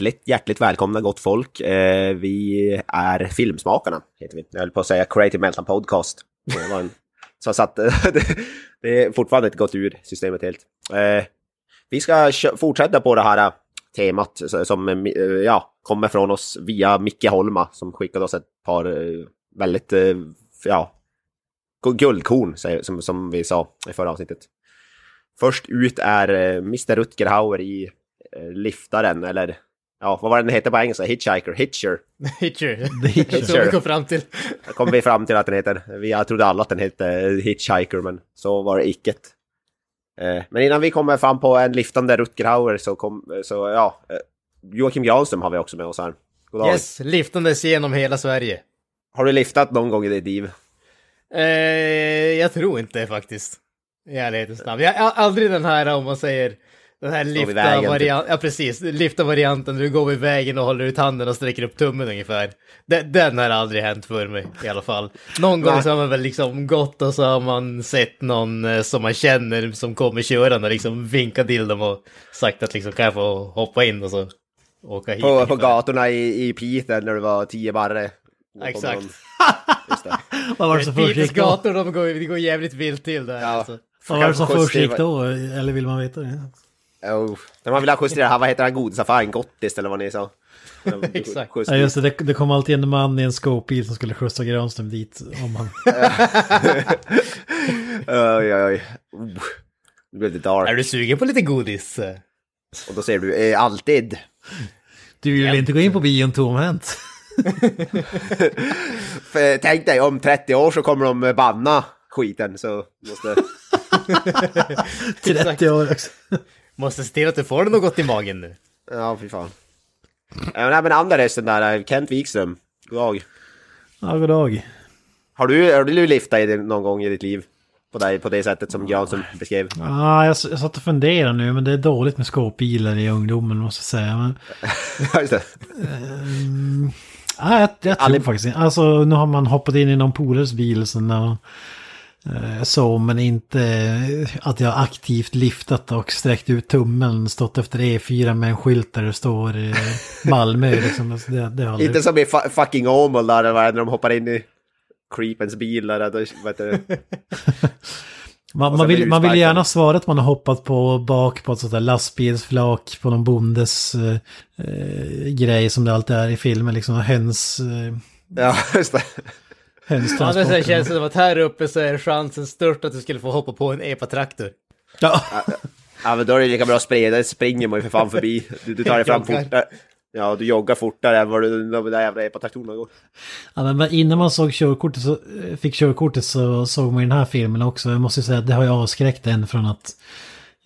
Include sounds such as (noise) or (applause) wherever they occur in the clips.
Hjärtligt, hjärtligt välkomna gott folk. Eh, vi är Filmsmakarna, heter vi. Jag höll på att säga Creative Meltdown Podcast. Det var en, så att, det, det är fortfarande inte gått ur systemet helt. Eh, vi ska fortsätta på det här eh, temat som eh, eh, ja, kommer från oss via Micke Holma som skickade oss ett par väldigt, ja, guldkorn som, som vi sa i förra avsnittet. Först ut är Mr. Rutger Hauer i liftaren, eller ja, vad var den heter på engelska? Hitchhiker, Hitcher. Hitcher. Hitcher. Vi kom fram till. Där kom vi fram till att den heter. Vi, jag trodde alla att den hette Hitchhiker, men så var det icke. Eh, men innan vi kommer fram på en liftande Rutger Hauer så kom, så ja, eh, Joakim Granström har vi också med oss här. God dag. Yes, liftandes genom hela Sverige. Har du liftat någon gång i ditt liv? Eh, jag tror inte faktiskt. I ärlighetens namn. Jag har aldrig den här om man säger den här typ. lifta-varianten. Ja precis, lifta-varianten. Du går vid vägen och håller ut handen och sträcker upp tummen ungefär. Den, den har aldrig hänt för mig i alla fall. Någon gång så har man väl liksom gått och så har man sett någon eh, som man känner som kommer körande och liksom vinkat till dem och sagt att liksom kan jag få hoppa in och så åka hit. På, på gatorna i, i Piteå när du var tio barre? Exakt. (laughs) Vad var det som först Piteås gick då? gator, de går, det går jävligt vilt till där Ja. alltså. Vad var det som först gick då? Eller vill man veta det? Oh. När man vill ha justera, här, vad heter den godisaffären? Gottis eller vad ni sa? (laughs) Exakt. Ja just det, det, det kom alltid en man i en skåpbil som skulle skjutsa Granström dit. Om han... (laughs) Oj, oj, oj. Oh. Nu blev det dark. Är du sugen på lite godis? Och då säger du eh, alltid. Du vill inte gå in på bion tomhänt? (laughs) För, tänk dig, om 30 år så kommer de banna skiten så måste... 30 år också. Måste se till att du får något i magen nu. Ja, fy fan. Ja, men, men andra rösten där, eh, Kent Wikström. God dag. Ja, god dag. Har du, har du liftat i det någon gång i ditt liv? På, dig, på det sättet som Granström beskrev? Ja, jag, jag satt och funderade nu, men det är dåligt med skåpbilar i ungdomen måste jag säga. Men, (laughs) Ja, just det. ja, jag, jag tror Aldrig- faktiskt inte. Alltså, nu har man hoppat in i någon polares bil sen och, eh, så, men inte eh, att jag aktivt liftat och sträckt ut tummen, stått efter E4 med en skylt där det står eh, (laughs) Malmö. Liksom. Alltså, det, det aldrig... Inte som i fu- fucking Åmål där, när de hoppar in i Creepens bil där, då? (laughs) Man, man, vill, man vill gärna svara att man har hoppat på bak på ett sånt där lastbilsflak på någon bondes eh, eh, grej som det alltid är i filmer, liksom höns, eh, Ja, just det. Sidan hönstransporter. känns det som att här uppe så är chansen störst att du skulle få hoppa på en epatraktor. Ja, Ja, men då är det lika bra att sprida, det springer man ju för fan förbi. Du, du tar dig fram fortare. Ja, du joggar fortare än vad du, de där jävla epatraktorerna går. ja, men- innan man såg körkortet så, fick körkortet så såg man ju den här filmen också. Jag måste säga att det har ju avskräckt en från att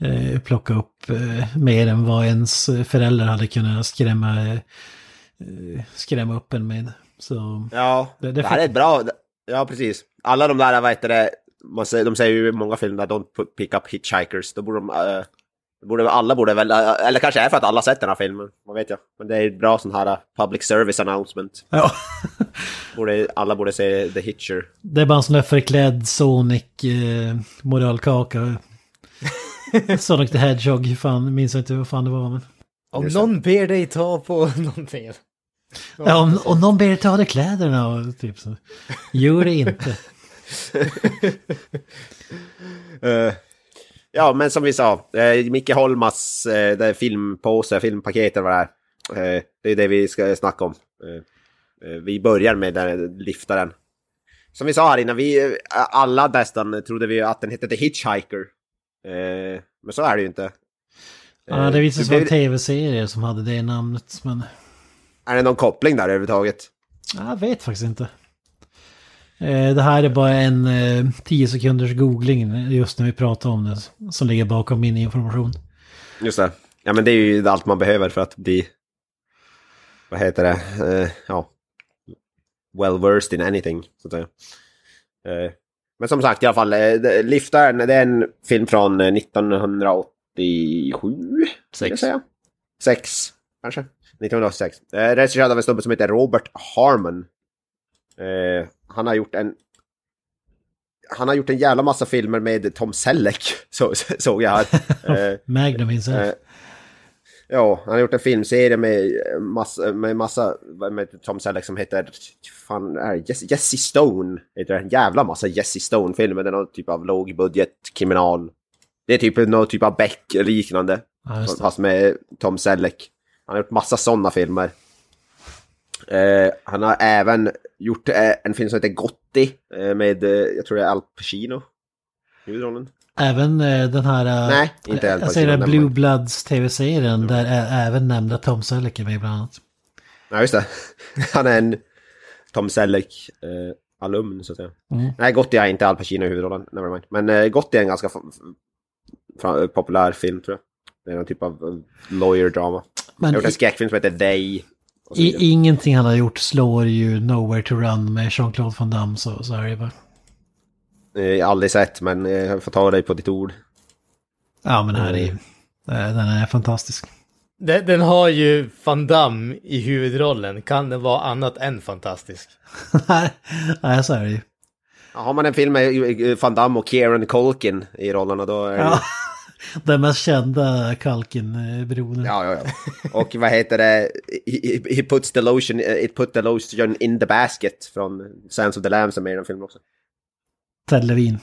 eh, plocka upp eh, mer än vad ens föräldrar hade kunnat skrämma, eh, skrämma upp en med. Så Ja, Det- det, det här är ett bra... Ja, precis. Alla de där, vad heter det, man säger, de säger ju i många filmer don't pick up hitchhikers. Då borde de... eh, borde, alla borde väl... eh, eller kanske är för att alla sett den här filmen, vad vet jag. Men det är ett bra sån här eh, public service announcement. ja. (laughs) Borde, alla borde se The Hitcher. Det är bara en sån där förklädd Sonic eh, moralkaka. (laughs) Sonic the Hedgehog, fan, minns jag inte vad fan det var. Men... Om någon ber dig ta på (laughs) någonting. Ja, om, om någon ber dig ta av dig kläderna och typ så. Gör det inte. (laughs) Eh, ja, men som vi sa, uh, Micke Holmas uh, det är filmpåse, filmpaket eller vad det är. Eh, det är det vi ska snacka om. Eh, eh, vi börjar med den liftaren. Som vi sa här innan, vi eh, alla nästan trodde vi att den hette The Hitchhiker. Eh, men så är det ju inte. Ja, det visade Eh, sig vara en tv-serie som hade det namnet. Men Är det någon koppling där överhuvudtaget? jag vet faktiskt inte. Eh, Det här är bara en eh, 10 sekunders googling just när vi pratar om det. Som ligger bakom min information. Just det. Ja men det är ju allt man behöver för att bli... Vad heter det? Eh, ja. Well versed in anything, så att säga. Eh, men som sagt i alla fall, eh, det- Liftaren, det är en film från eh, 1987? skulle jag Sex. Sex, kanske. 1986. Eh, regisserad av en snubbe som heter Robert Harmon. Eh, han har gjort en... Han har gjort en jävla massa filmer med Tom Selleck, (laughs) så, såg jag här. Eh, (laughs) Magnum himself. Eh, Ja, han har gjort en filmserie med massa, med massa med Tom Selleck som heter... Fan, är? Jesse, Jesse Stone. Heter det. En jävla massa Jesse Stone-filmer. Det är någon typ av lågbudget kriminal. Det är typ någon typ av Beck-liknande. ja. Fast med Tom Selleck. Han har gjort massa sådana filmer. Eh, han har även gjort eh, en film som heter Gotti. Eh, med, eh, jag tror det är Al Pacino. Huvudrollen. Även eh, den här... Nej, inte Al Jag säger det, Pacino, Blue. Bloods tv-serien där är även nämnda Tom Selleck är med bland annat. Ja, just det. (laughs) Han är en Tom Selleck eh, så att säga. Mm. Nej, Gotti är inte Al Pacino i huvudrollen. Never mind. Men eh, Gotti är en ganska populär film tror jag. Det är någon typ av eh, lawyer drama. Jag Men har gjort en skräckfilm som heter They. i, ingenting han har gjort slår ju Nowhere to Run med Jean-Claude Van Damme så, så är det bara. Eh, Jag har aldrig sett men eh, jag får ta dig på ditt ord. Ja men här är ju... Den är fantastisk. Den, den har ju Van Damme i huvudrollen. Kan den vara annat än fantastisk? (laughs) Nej, så är det ju. Har man en film med Van Damme och Kieran Culkin i rollerna då är det Ja. Den mest kända Kalkin-beroenden. Ja, ja, ja. Och vad heter det? He, he puts the lotion, it put the lotion in the basket från Sands of the Lambs är i den filmen också. Ted Levin.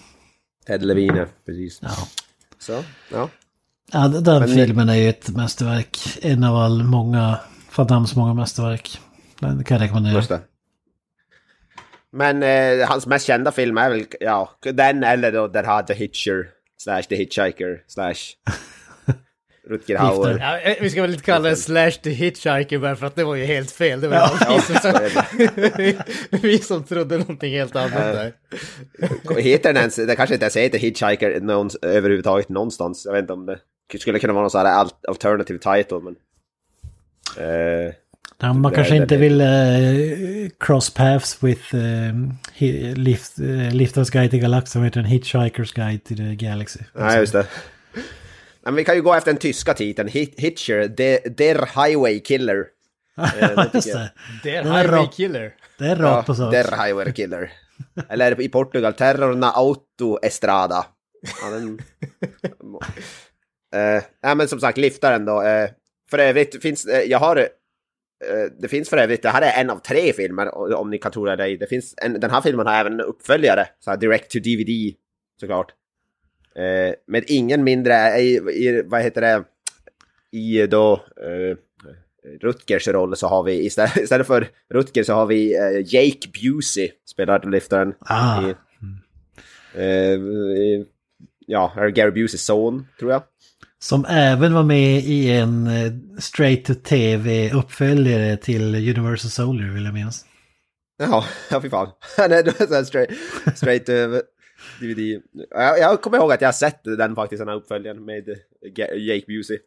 Ted Levine, ja, precis. Ja. Så, ja. Ja, den Men- filmen är ju ett mästerverk. En av all många, Van Dammes många mästerverk. Den kan jag rekommendera. Just det. Men eh, hans mest kända film är väl, ja, den eller då har The Hitcher, slash The Hitchhiker, slash (laughs) Rutger Hauer. Ja, eh, vi ska väl inte kalla det Slash the Hitchhiker bara för att det var ju helt fel. Det var Ja, vi, som, det (laughs) vi som trodde någonting helt annat där. Heter den ens, det kanske inte ens heter Hitchhiker någons, överhuvudtaget någonstans. Jag vet inte om det skulle kunna vara någon sån här al- alternative title, men... Eh, Ja, man Det- kanske inte vill eh, cross paths with uh, lift, uh, Lifters Guide till Galaxen, heter den Hitchhiker's Guide to the Galaxy. nej, just det. Men vi kan ju gå efter den tyska titeln, Hit, Hitcher, Der Highway Killer. det (laughs) tycker Just det. Är Highway. Killer. Det är rakt på sak. Der Highway Killer. Eller i Portugal, Terror na Auto Estrada. Ja, den... (laughs) eh, nej, men som sagt, liftaren då. Eh, för övrigt finns, eh, jag har... Eh, det finns för övrigt, det här är en av tre filmer, om ni kan tro det eller ej. Det finns en, den här filmen har även en uppföljare, så här direct to DVD såklart. Eh, med ingen mindre, i, i, vad heter det, i då eh, Rutgers roll så har vi istället, (laughs) istället för Rutger så har vi eh, Jake Busey spelar liftaren. Ah. I, eh, i, ja, Gary Buseys son tror jag. Som även var med i en eh, straight to tv uppföljare till Universal Soldier vill jag minnas. Ja, ja fy fan. (laughs) Han är så här straight, straight över DVD. Jag, jag kommer ihåg att jag har sett den faktiskt, den här uppföljaren med Ga- Jake Busey.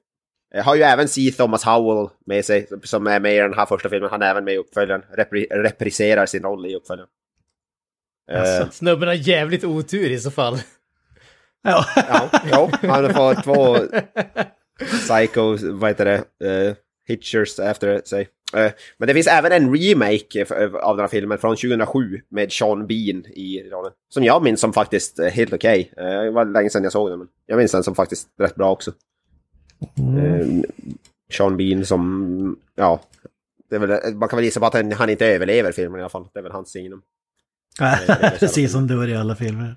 Jag har ju även C. Thomas Howell med sig, som är med i den här första filmen. Han är även med i uppföljaren. Repri repriserar sin roll i uppföljaren. Eh, Snubben har jävligt otur i så fall. Ja, ja, han fått två Psycho, vad heter det, uh, Hitchers efter sig. Eh, men det finns även en remake eh, av den här filmen från 2007 med Sean Bean i rollen. Som jag minns som faktiskt helt okej. Eh, det var länge sedan jag såg den, men jag minns den som faktiskt rätt bra också. Eh, Sean Bean som, ja, är väl, man kan väl gissa på att han, han inte överlever filmen i alla fall. Det är väl hans signum. (laughs) precis som dör i alla filmer.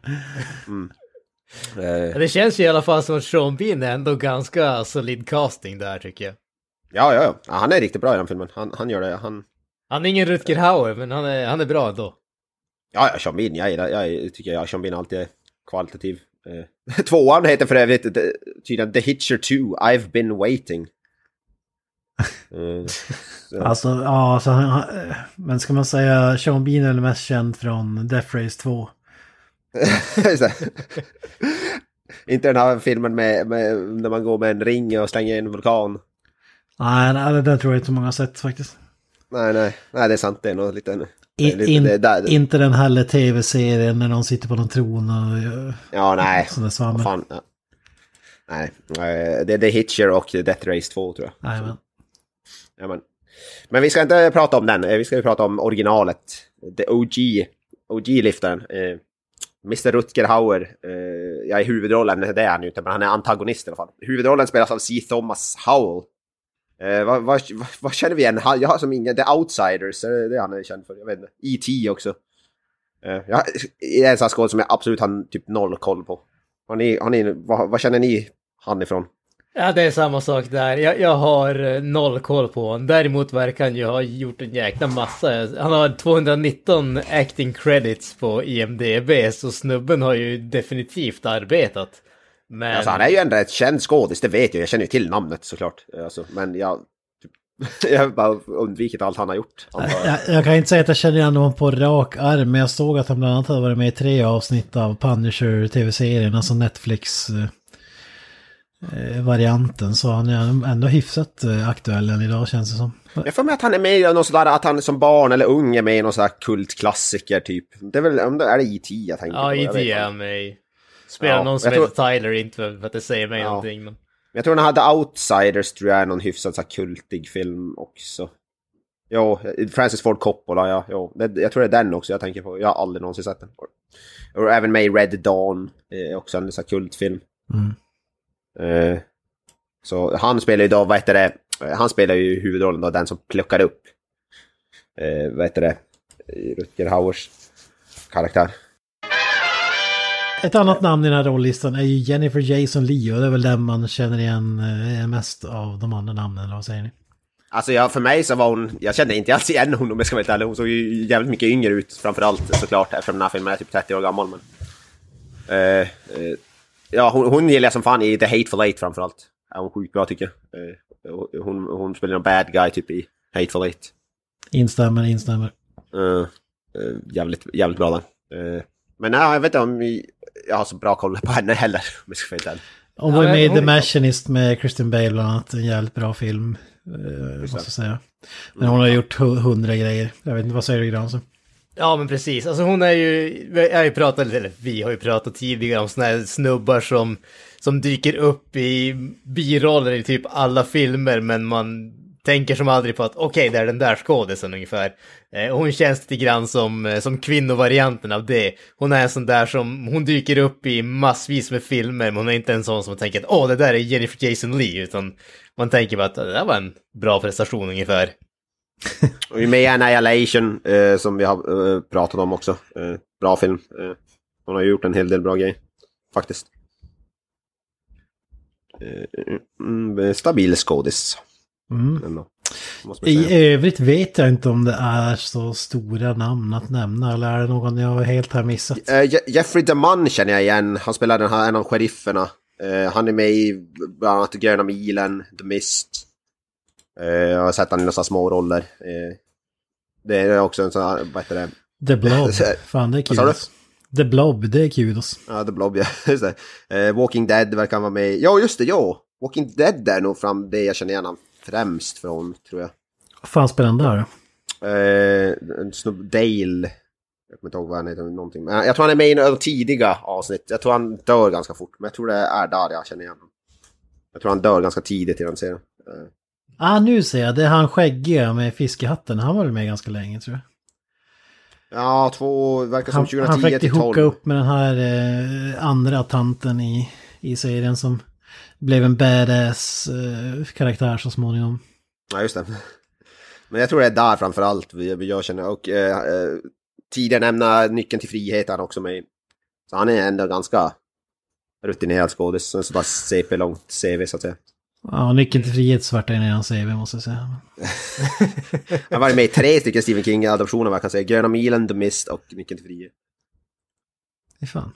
Eh, Det känns ju i alla fall som att Sean Bean är ändå ganska solid casting där tycker jag. ja, ja, ja. Han är riktigt bra i den filmen. Han, han gör det. Han, Han är ingen Rutger Hauer, men han är, han är bra ändå. Ja, ja, Sean Bean, jag, gillar- jag tycker jag Sean Bean alltid är kvalitativ. Eh, (laughs) Tvåan heter för övrigt eh, tydligen The Hitcher 2, I've been waiting. Så- (laughs) Alltså, ja, alltså, han- eh, men ska man säga Sean Bean är mest känd från Death Race 2. (laughs) Inte den här filmen med, med, när man går med en ring och slänger i en vulkan. Nej, nej, där tror jag inte många har sett faktiskt. Nej, nej, nej det är sant. Det är nog lite... I, lite in, det där. Inte den heller tv-serien när någon sitter på någon tron och... Ja, nej. Vad svammel. fan. Ja. Nej, eh, det är The Hitcher och Death Race 2 tror jag. Nej, men. Ja, men. men vi ska inte prata om den, eh, vi ska ju prata om originalet. The OG, OG-liftaren. Mr Rutger Hauer, eh, ja i huvudrollen, det är han ju inte, men han är antagonist i alla fall. Huvudrollen spelas av C. Thomas Howell. Eh, vad, vad, vad, vad känner vi igen? Jag har som ingen, The Outsiders, är det det han är känd för? Jag vet inte. E.T. också. Eh, jag, det är en sån här skådespelare som jag absolut har typ noll koll på. Har ni, har ni, vad, vad känner ni han ifrån? Ja, det är samma sak där. Jag, jag har eh, noll koll på honom. Däremot verkar han ju ha gjort en jäkla massa. Han har 219 acting credits på IMDB, så snubben har ju definitivt arbetat. Men... Alltså, han är ju ändå ett känd skådis, det vet jag. Jag känner ju till namnet såklart. Alltså, men jag... Typ, (laughs) jag har bara undvikit allt han har gjort. antar jag. Jag, jag kan inte säga att jag känner igen honom på rak arm, men jag såg att han bland annat hade varit med i tre avsnitt av Punisher tv-serien, alltså Netflix eh, eh, varianten. Så han är ändå hyfsat eh, aktuell än idag känns det som. Jag får med att han är med i någon sådär, att han som barn eller ung är med i någon sån där kultklassiker typ. Det är väl, om det är det E.T. jag tänker Ja, på. jag IT vet är han med i. Spelar Ja, någon som heter Tyler, inte för att det säger mig Ja. någonting. Men... Jag tror han hade Outsiders, tror jag är någon hyfsat så här kultig film också. Jo, Francis Ford Coppola, ja. Jo. Det, jag tror det är den också jag tänker på. Jag har aldrig någonsin sett den. Och även med i Red Dawn, eh, också en sån här kultfilm. Mm. Eh, så han spelar ju då, vad heter det, eh, han spelar ju huvudrollen då, den som plockar upp, eh, vad heter det, Rutger Hauers karaktär. Ett annat namn i den här rollistan är ju Jennifer Jason Leigh och det är väl den man känner igen eh, mest av de andra namnen, eller vad säger ni? Alltså jag, för mig så var hon, jag kände inte alls igen hon om jag ska vara helt ärlig. Hon såg ju jävligt mycket yngre ut framförallt såklart eftersom den här filmen är typ 30 år gammal. Men, eh, eh, ja, hon, hon gillar jag som fan i The Hateful Eight framförallt. Ja, hon är sjukt bra tycker jag. Eh, hon, hon spelar en bad guy typ i Hateful Eight. Instämmer, instämmer. Eh, jävligt, jävligt bra där. Eh, men nej, jag vet inte om jag har så bra koll på henne heller. (laughs) Om jag ska vara Ja, var med i hon- The Machinist med Christian Bale bland annat. En jävligt bra film. Måste jag säga. Men hon har gjort hu- hundra grejer. Jag vet inte, vad säger du Granström? Ja men precis, alltså hon är ju, vi har ju pratat, eller vi har ju pratat tidigare om sådana här snubbar som, som dyker upp i biroller i typ alla filmer men man tänker som aldrig på att okej det är den där skådisen ungefär. Eh, hon känns lite grann som, eh, som kvinnovarianten av det. Hon är en sån där som, hon dyker upp i massvis med filmer men hon är inte en sån som tänker att åh det där är Jennifer Jason Lee, utan man tänker bara att det där var en bra prestation ungefär. (laughs) Och med i Annihilation, eh, som vi har eh, pratat om också. Eh, bra film. Eh, hon har gjort en hel del bra grejer. Faktiskt. Eh, mm, stabil skådis. Mm. I övrigt vet jag inte om det är så stora namn att nämna. Eller är det någon jag helt har missat? Eh, Je- Jeffrey DeMunn känner jag igen. Han spelar den här, en av sherifferna. Han är med i bland annat Gröna milen, The Mist. Eh, jag har sett han i några små roller. Eh, det är också en sån här, vad heter det? The Blob. (laughs) Fan, det är kudos. The Blob, det är kudos. Ja, The Blob, ja. (laughs) Just det. Eh, Walking Dead verkar han vara med. Ja, just det, ja. Walking Dead är nog fram det jag känner igen han främst från, tror jag. Vad fan spelar han där? Eh, en snubb, Dale. Jag kommer inte ihåg vad han heter, någonting. Men jag tror han är med i några tidiga avsnitt. Jag tror han dör ganska fort, men jag tror det är där jag känner igen honom. Jag tror han dör ganska tidigt i den serien. Eh, Ah, nu ser jag. Det är han skäggiga med fiskehatten. Han var väl med ganska länge tror jag. Ja, två, verkar som Han, 2010 han försökte till hooka 12. upp med den här eh, andra tanten i, i serien som blev en badass eh, karaktär så småningom. Ja, just det. Men jag tror det är där framför allt jag känner. Och eh, eh, tidigare nämna Nyckeln till frihet han också med. Så han är ändå ganska rutinerad skådis. En sådär CP-långt CV så att säga. Ja, nyckeln till frihet svarta i hans CV måste jag säga. (laughs) Han har varit med i tre stycken Stephen King-adoptioner vad jag kan säga. Gröna milen, The Mist och Nyckeln till frihet. Fy fan.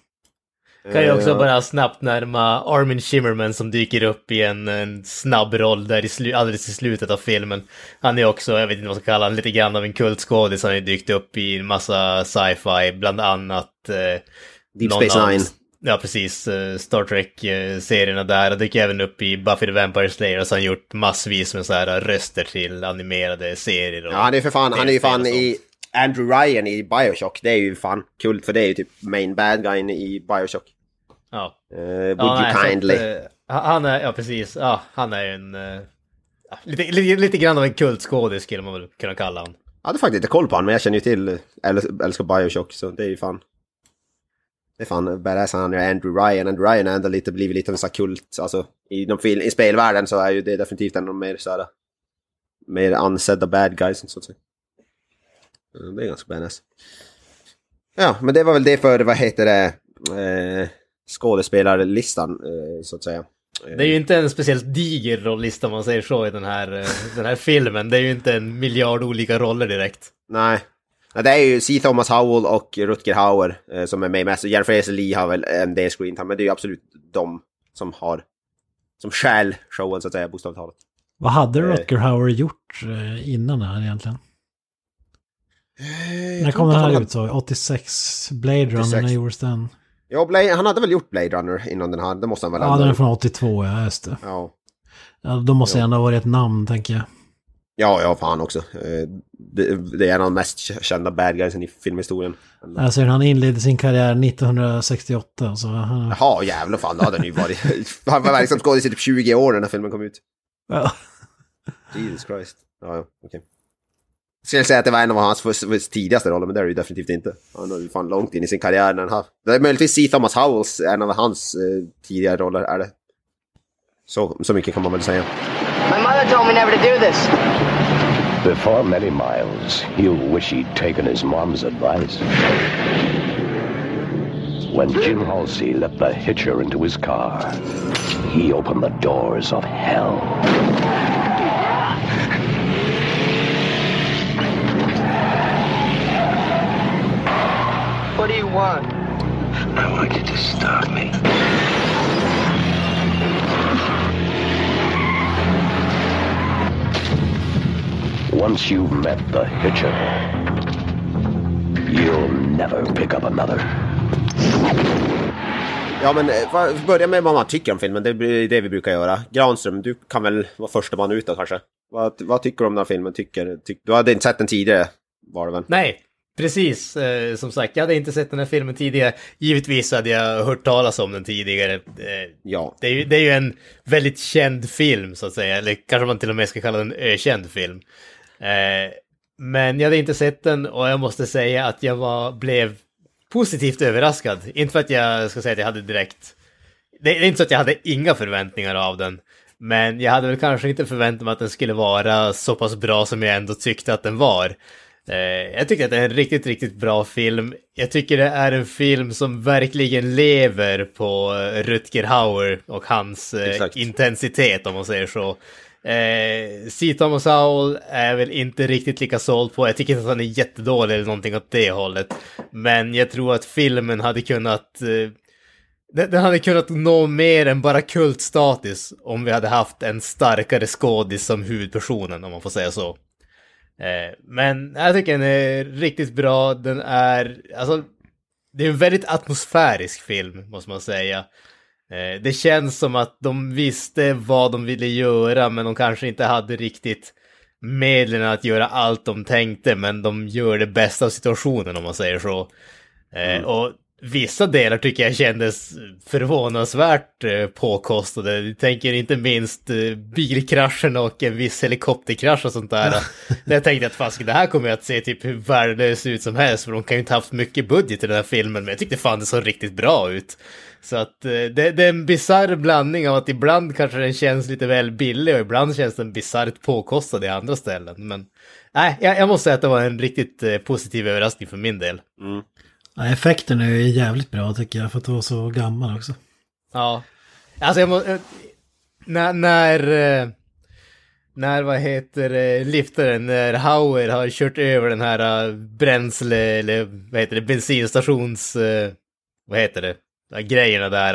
Kan jag också Eh, bara snabbt närma Armin Shimmerman som dyker upp i en, en snabb roll där i slu, alldeles i slutet av filmen. Han är också, jag vet inte vad man ska kalla honom, lite grann av en kultskådis. Han har dykt upp i en massa sci-fi, bland annat... Eh, Deep Space Nine. Ja precis, eh, Star Trek-serierna där. Han dyker även upp i Buffy the Vampire Slayer och så har han gjort massvis med så här röster till animerade serier. Och Ja, han är för fan, han är ju fan i Andrew Ryan i Bioshock. Det är ju fan kul för det är ju typ main bad guyen i Bioshock. Ja. Uh, would Ja, you nej, att, kindly? eh, han är, ja precis, ja, han är en... lite, lite, lite grann av en kultskådis skulle man väl kunna kalla honom. Jag hade faktiskt inte koll på honom, men jag känner ju till, äl- älskar Bioshock, så det är ju fan... Det är fan badass han är Andrew Ryan. Andrew Ryan är ändå lite, blivit lite av en sån kult, alltså i, de i spelvärlden så är ju det definitivt en av de mer såhär... Mer ansedda bad guys, så att säga. Det är ganska badass. Ja, men det var väl det för, vad heter det, eh, skådespelarlistan, eh, så att säga. Det är ju inte en speciellt diger rollista om man säger så i den här, eh, den här filmen. Det är ju inte en miljard olika roller direkt. Nej. Nej, det är ju C. Thomas Howell och Rutger Hauer eh, som är med mest. Jennifer Aniston Lee har väl en del screen time, men det är ju absolut de som har... Som stjäl showen så att säga, bokstavligt talat. Vad hade Eh. Rutger Hauer gjort eh, innan det här egentligen? Eh, När kom den här ut så? 86? Blade Runner, 86. när gjordes den? Ja, Blade, han hade väl gjort Blade Runner innan den här, det måste han väl Ja, ändå den är ha från 82, ja just det. Ja. Ja, då måste Ja. ändå ha varit ett namn, tänker jag. Ja, ja, fan också. Eh, Det, det är en av de mest kända bad guysen i filmhistorien. Alltså, han inledde sin karriär 1968, så han... Jaha, jävlar fan, då hade han ju varit... (laughs) Han var verksam skådis i typ 20 år när den här filmen kom ut. Ja. Jesus Christ. Ja, ja, okej. Jag skulle säga att det var en av hans tidigaste roller, men det är det ju definitivt inte. Han har ju fan långt in i sin karriär när han har... Det är möjligtvis C. Thomas Howells, en av hans eh, tidigare roller är det. Så, så mycket kan man väl säga. My told me never to do this. Before many miles, you wish he'd taken his mom's advice. When Jim Halsey let the hitcher into his car, he opened the doors of hell. What do you want? I want you to stop me. Once you've met the hitcher, you'll never pick up another. Ja, men eh, vad- börja med vad man tycker om filmen. Det är det vi brukar göra. Granström, du kan väl vara första man ut då kanske? Vad, vad tycker du om den här filmen? Tycker, tyck, du hade inte sett den tidigare, var det väl? Nej, precis. Eh, som sagt, jag hade inte sett den här filmen tidigare. Givetvis hade jag hört talas om den tidigare. Eh, Ja. det, är ju, det är ju en väldigt känd film, så att säga. Eller kanske man till och med ska kalla den ökänd film. Eh, men jag hade inte sett den och jag måste säga att jag var, blev positivt överraskad. Inte för att jag ska säga att jag hade direkt... Det är inte så att jag hade inga förväntningar av den. Men jag hade väl kanske inte förväntat mig att den skulle vara så pass bra som jag ändå tyckte att den var. Eh, jag tycker att det är en riktigt, riktigt bra film. Jag tycker det är en film som verkligen lever på Rutger Hauer och hans eh, Exakt. intensitet om man säger så. Eh, C. Thomas Howell är väl inte riktigt lika såld på. Jag tycker inte att han är jättedålig eller någonting åt det hållet. Men jag tror att filmen hade kunnat... Eh, den, den hade kunnat nå mer än bara kultstatus om vi hade haft en starkare skådis som huvudpersonen, om man får säga så. Eh, men jag tycker den är riktigt bra. Den är, alltså, det är en väldigt atmosfärisk film, måste man säga. Eh, det känns som att de visste vad de ville göra, men de kanske inte hade riktigt medlen att göra allt de tänkte, men de gör det bästa av situationen, om man säger så. Eh, Och vissa delar tycker jag kändes förvånansvärt eh, påkostade. Jag tänker inte minst bilkraschen och en viss helikopterkrasch och sånt där. (laughs) Där jag tänkte att fasiken, det här kommer ju att se typ hur värdelöst ut som helst, för de kan ju inte haft mycket budget i den här filmen, men jag tyckte fan det såg riktigt bra ut. Så att eh, det, det är en bisarr blandning av att ibland kanske den känns lite väl billig och ibland känns den bisarrt påkostad i andra ställen. Men nej, jag, jag måste säga att det var en riktigt eh, positiv överraskning för min del. Ja, effekten är ju jävligt bra tycker jag, för att vara så gammal också. Ja. Alltså jag må, eh, när, när, när vad heter det, liftaren, när Hauer har kört över den här bränsle, eller vad heter det, bensinstations, vad heter det, de här grejerna där.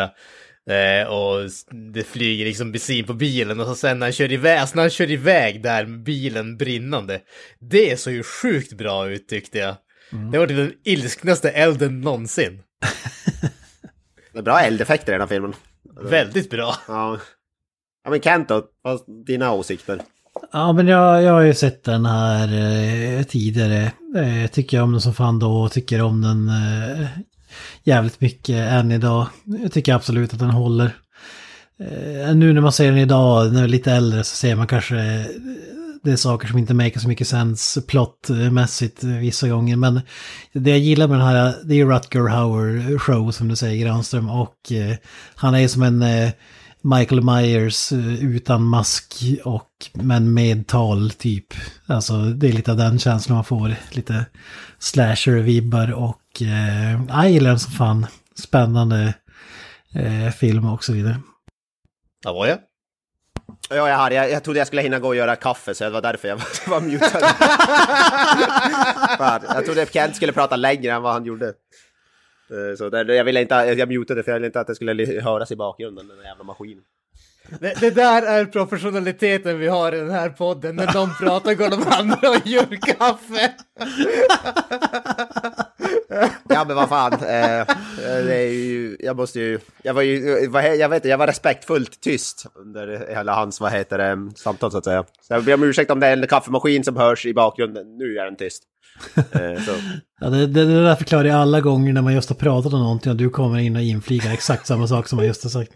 eh, Och det flyger liksom bensin på bilen och så sen när han kör iväg, alltså när han kör iväg där med bilen brinnande. Det såg ju sjukt bra ut tyckte jag. Det var den ilsknaste elden någonsin. (laughs) Det är bra eldeffekter i den här filmen. Väldigt bra. Ja. Ja men Kent då, vad dina åsikter? Ja, men jag, jag har ju sett den här eh, tidigare. Eh, tycker om den som fan då och tycker om den eh, jävligt mycket än idag. Jag tycker absolut att den håller. Eh, nu när man ser den idag, när jag är lite äldre, så ser man kanske eh, det är saker som inte make så mycket sens plottmässigt eh, vissa gånger. Men det jag gillar med den här, det är Rutger Hauer show som du säger Granström. Och eh, han är som en eh, Michael Myers eh, utan mask och men med tal typ. Alltså det är lite av den känslan man får. Lite slasher-vibbar och eh, jag gillar den som fan. Spännande eh, film och så vidare. Ja, var jag? Ja, jag, hade, jag, jag trodde jag skulle hinna gå och göra kaffe så det var därför jag (laughs) var, var mutad. Fan, jag trodde att Kent skulle prata längre än vad han gjorde. Eh, Så där, jag ville inte, jag mutade för jag ville inte att det skulle höras i bakgrunden, den där jävla maskinen. Det, det där är professionaliteten vi har i den här podden. När de pratar går de andra och gör kaffe. (laughs) (laughs) Ja men vad fan, eh, det är ju, jag måste ju, jag var ju, jag vet inte, jag var respektfullt tyst under hela hans, vad heter det, samtal så att säga. Så jag ber om ursäkt om det är en kaffemaskin som hörs i bakgrunden, nu är den tyst. Eh. (laughs) Ja, det, det, det där förklarar jag alla gånger när man just har pratat om någonting och du kommer in och inflikar exakt samma sak som man just har sagt.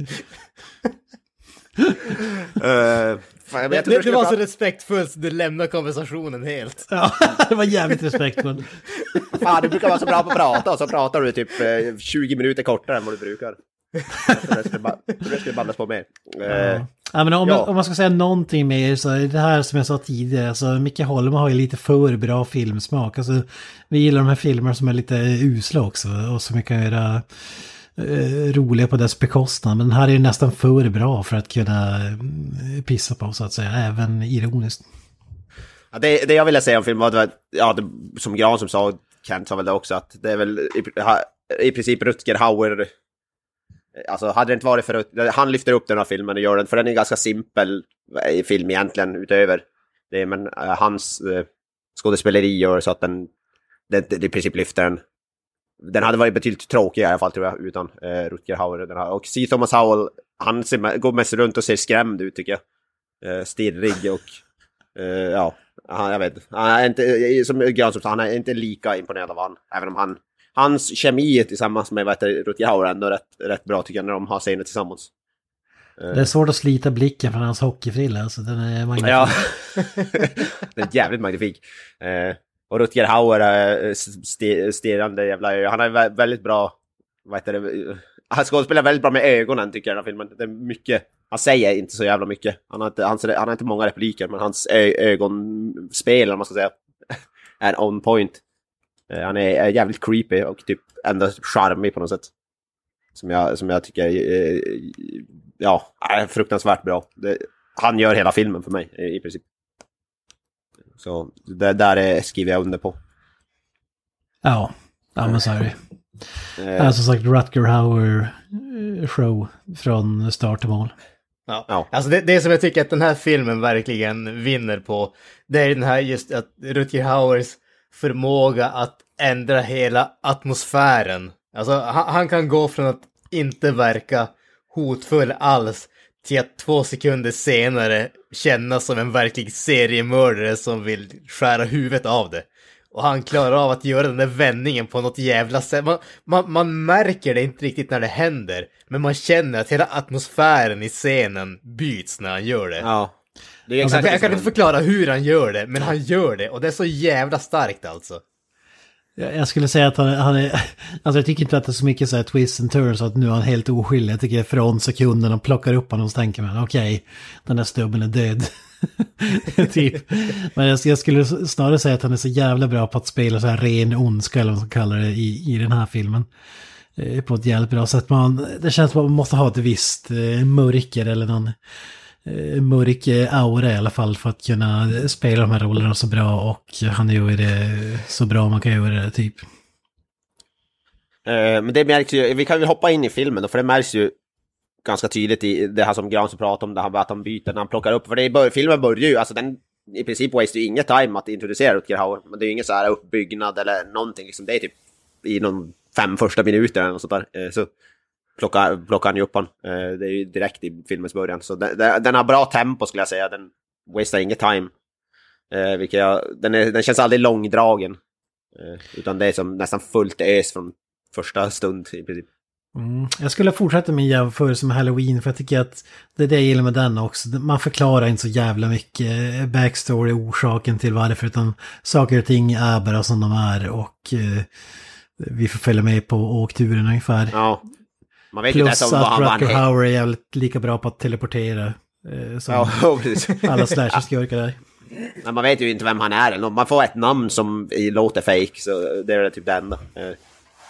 Eh, fan, jag vet Det, inte det, det var så respektfullt så du lämnar konversationen helt. Ja, (laughs) det var jävligt respektfullt. Fan, du brukar vara så bra på att prata och så pratar du typ eh, 20 minuter kortare än vad du brukar. Det skulle ba- jag trodde det skulle ballas på mer. Eh, Ja, men om, Ja. om man ska säga någonting mer så är det här som jag sa tidigare, alltså Micke Holm har ju lite för bra filmsmak. Alltså, vi gillar de här filmerna som är lite usla också och som vi kan göra eh, roliga på dess bekostnad. Men den här är ju nästan för bra för att kunna eh, pissa på så att säga, även ironiskt. Ja, det, det jag ville säga om filmen var att, ja, det, som Gran som sa, Kent sa väl det också, att det är väl i, ha, i princip Rutger Hauer. Eh, alltså hade det inte varit för han lyfter upp den här filmen och gör den, för den är ganska simpel eh, film egentligen utöver det, men uh, hans uh, skådespeleri gör så att den, det, det, i princip lyfter den. Den hade varit betydligt tråkigare i alla fall tror jag, utan eh, Rutger Hauer. Den här. Och C. Thomas Howell, han ser, går mest runt och ser skrämd ut tycker jag. Eh, stirrig och Eh, ja, han, jag vet han är inte, som Granström sa, han är inte lika imponerad av han. Även om han, hans kemi tillsammans med det, Rutger Hauer är ändå rätt, rätt bra tycker jag när de har scener tillsammans. Det är svårt att slita blicken från hans hockeyfrilla, alltså den är magnifik. (laughs) Ja, det är jävligt magnifik. Eh, och Rutger Hauer eh, är st- stirrande jävla. Han är väldigt bra, vad heter det, han skådespelar väldigt bra med ögonen tycker jag i den här filmen. Det är mycket, han säger inte så jävla mycket. Han har inte, han, han har inte många repliker, men hans ö- ögonspel, eller man ska säga, (laughs) är on point. Eh, han är, är jävligt creepy och typ ändå charmig på något sätt. Som jag, som jag tycker är, ja, är fruktansvärt bra. Det, han gör hela filmen för mig i princip. Så det där är, skriver jag under på. Ja, ja men så är det. Eh, som sagt, Rutger Hauer eh, show från start till mål. Ja. Ja. Alltså det, det som jag tycker att den här filmen verkligen vinner på, det är den här just att Rutger Hauers förmåga att ändra hela atmosfären. Alltså han, han kan gå från att inte verka hotfull alls till att två sekunder senare kännas som en verklig seriemördare som vill skära huvudet av det. Och han klarar av att göra den där vändningen på något jävla sätt. Man, man, man märker det inte riktigt när det händer, men man känner att hela atmosfären i scenen byts när han gör det. ja. Det är Alltså, exakt jag kan inte förklara hur han gör det, men han gör det och det är så jävla starkt alltså. Jag skulle säga att han, han är... (laughs) Alltså jag tycker inte att det är så mycket så här twists and turns att nu är han helt oskyldig. Jag tycker från sekunden de plockar upp honom så tänker man okej, den där stubben är död. (laughs) typ. Men jag, jag skulle snarare säga att han är så jävla bra på att spela så här ren ondska eller vad man ska kalla det i, i den här filmen. Eh, På ett jävligt bra sätt. Man, det känns som att man måste ha ett visst eh, mörker eller någon Eh, mörk eh, aura i alla fall för att kunna spela de här rollerna så bra och han gör det så bra man kan göra det typ. Eh, men det märks ju, vi kan väl hoppa in i filmen då, för det märks ju ganska tydligt i det här som Granström pratar om, det här att han byter när han plockar upp. För det bör- filmen börjar ju, alltså den i princip waste ju inget time att introducera Rutger Hauer. Men det är ju ingen så här uppbyggnad eller någonting, liksom. det är typ i någon fem första minuter eller något sånt där. Så plockar, plockar han ju upp honom. Eh, det är ju direkt i filmens början. Så den, den, har bra tempo skulle jag säga. Den wastar inget time. Eh, vilket jag, den, är, den känns aldrig långdragen. Eh, utan det är som nästan fullt ös från första stund i princip. Mm. Jag skulle fortsätta min jämförelse med Halloween för jag tycker att det är det jag gillar med den också. Man förklarar inte så jävla mycket eh, backstory, orsaken till varför, utan saker och ting är bara som de är och eh, vi får följa med på åkturen ungefär. Ja. Man vet ju inte Plus ens om vad att han han Rucker heter. Hauer är jävligt lika bra på att teleportera. Eh, som Ja, (laughs) alla slasher-skurkar är. Men man vet ju inte vem han är. eller. Man får ett namn som låter fake, så det är typ det enda. Eh,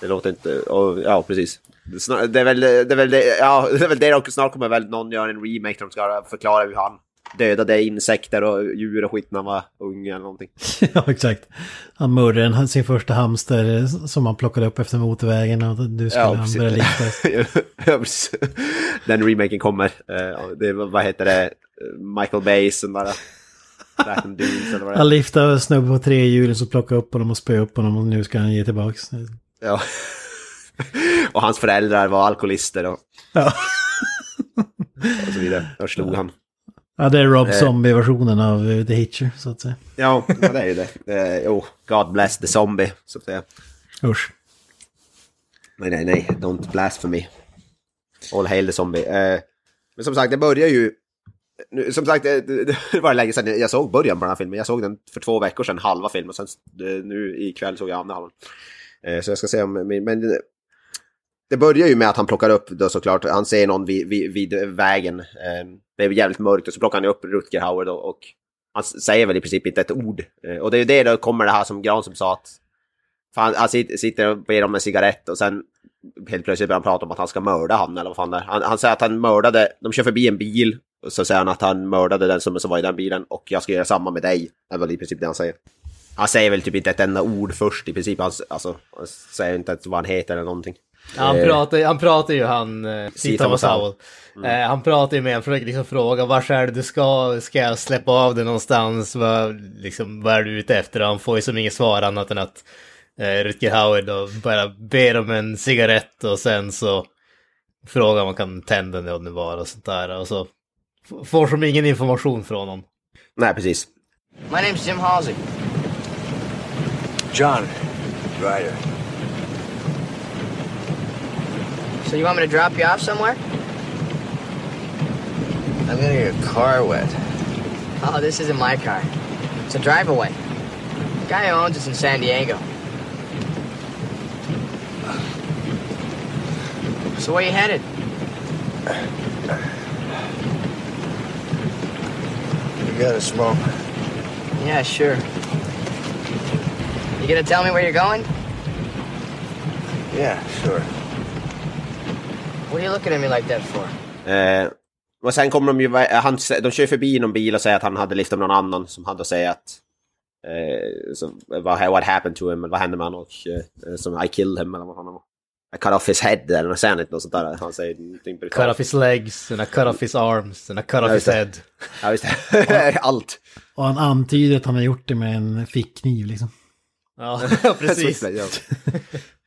Det låter inte... Och, ja, precis. Det är snar- Det är väl det, är väl det, ja, (laughs) det är väl det och snart kommer väl någon göra en remake där de ska förklara hur han dödade insekter och djur och skit när han var ung eller någonting. (laughs) ja, exakt. Han mördade sin första hamster som han plockade upp efter motorvägen och du skulle Ja, han börja (laughs) precis. Den remaken kommer. Eh, Det, var- vad heter det? Michael Bay som bara... Han lyfte snubbe på tre hjul så plockade upp honom och spö upp honom och nu ska han ge tillbaks. Ja. och hans föräldrar var alkoholister och, Ja. och så vidare. Då slog han. Ja, det är Rob Eh. Zombie-versionen av eh, The Hitcher, så att säga. Ja, det är ju det. Jo, God bless the zombie, så att säga. Usch. Nej, nej, nej. Don't blasphemy. All hail the zombie. Eh, Men som sagt, det börjar ju... Som sagt, det, (laughs) var länge sedan jag såg början på den här filmen. Jag såg den för två veckor sedan, halva filmen. Och sen nu ikväll såg jag andra halvan. Så jag ska se om... Men det börjar ju med att han plockar upp då såklart. Han ser någon vid, vid, vid vägen. Eh, det är jävligt mörkt och så plockar han upp Rutger Hauer då och han säger väl i princip inte ett ord. Eh, och det är ju det då kommer det här som Granström sa att för han, han sitter och ber om en cigarett och sen helt plötsligt börjar han prata om att han ska mörda han eller vad fan det är. Han, han säger att han mördade, de kör förbi en bil och så säger han att han mördade den som, som var i den bilen och jag ska göra samma med dig. Det är väl i princip det han säger. Han säger väl typ inte ett enda ord först i princip. Han, alltså, han säger inte ens vad han heter eller någonting. Han, Eh, pratar, han pratar ju han, eh, Thomas Howell. Howell. Eh, han pratar ju med honom, försöker liksom fråga vart är det du ska, ska jag släppa av dig någonstans, vad, liksom, vad är du ute efter? Han får ju som inget svar annat än att eh, Rutger Hauer då bara ber om en cigarett och sen så frågar om man kan tända den om det var och sånt där. Och så får som ingen information från honom. Nej, precis. My name's Jim Halsey. John Ryder. So you want me to drop you off somewhere? I'm getting your car wet. Oh, this isn't my car. It's a drive away. Guy who owns it's in San Diego. So where you headed? You got a smoke? Yeah, sure. You gonna tell me where you're going? Yeah, sure. What are you looking at me like that for? Eh, och sen kommer de ju, han, de kör förbi någon bil och säger att han hade lyft om någon annan som hade att säga att eh, så, vad, what happened to him, eller vad hände med honom och eh, som I killed him eller vad det var. I cut off his head eller något säger han inte något sånt där. Han säger någonting Cut brutalt. off his legs, and I cut off his arms, and I cut Ja, off his head. Ja, just det. (laughs) Allt. Och han antyder att han har gjort det med en fickkniv liksom. Ja, (laughs) precis. (laughs)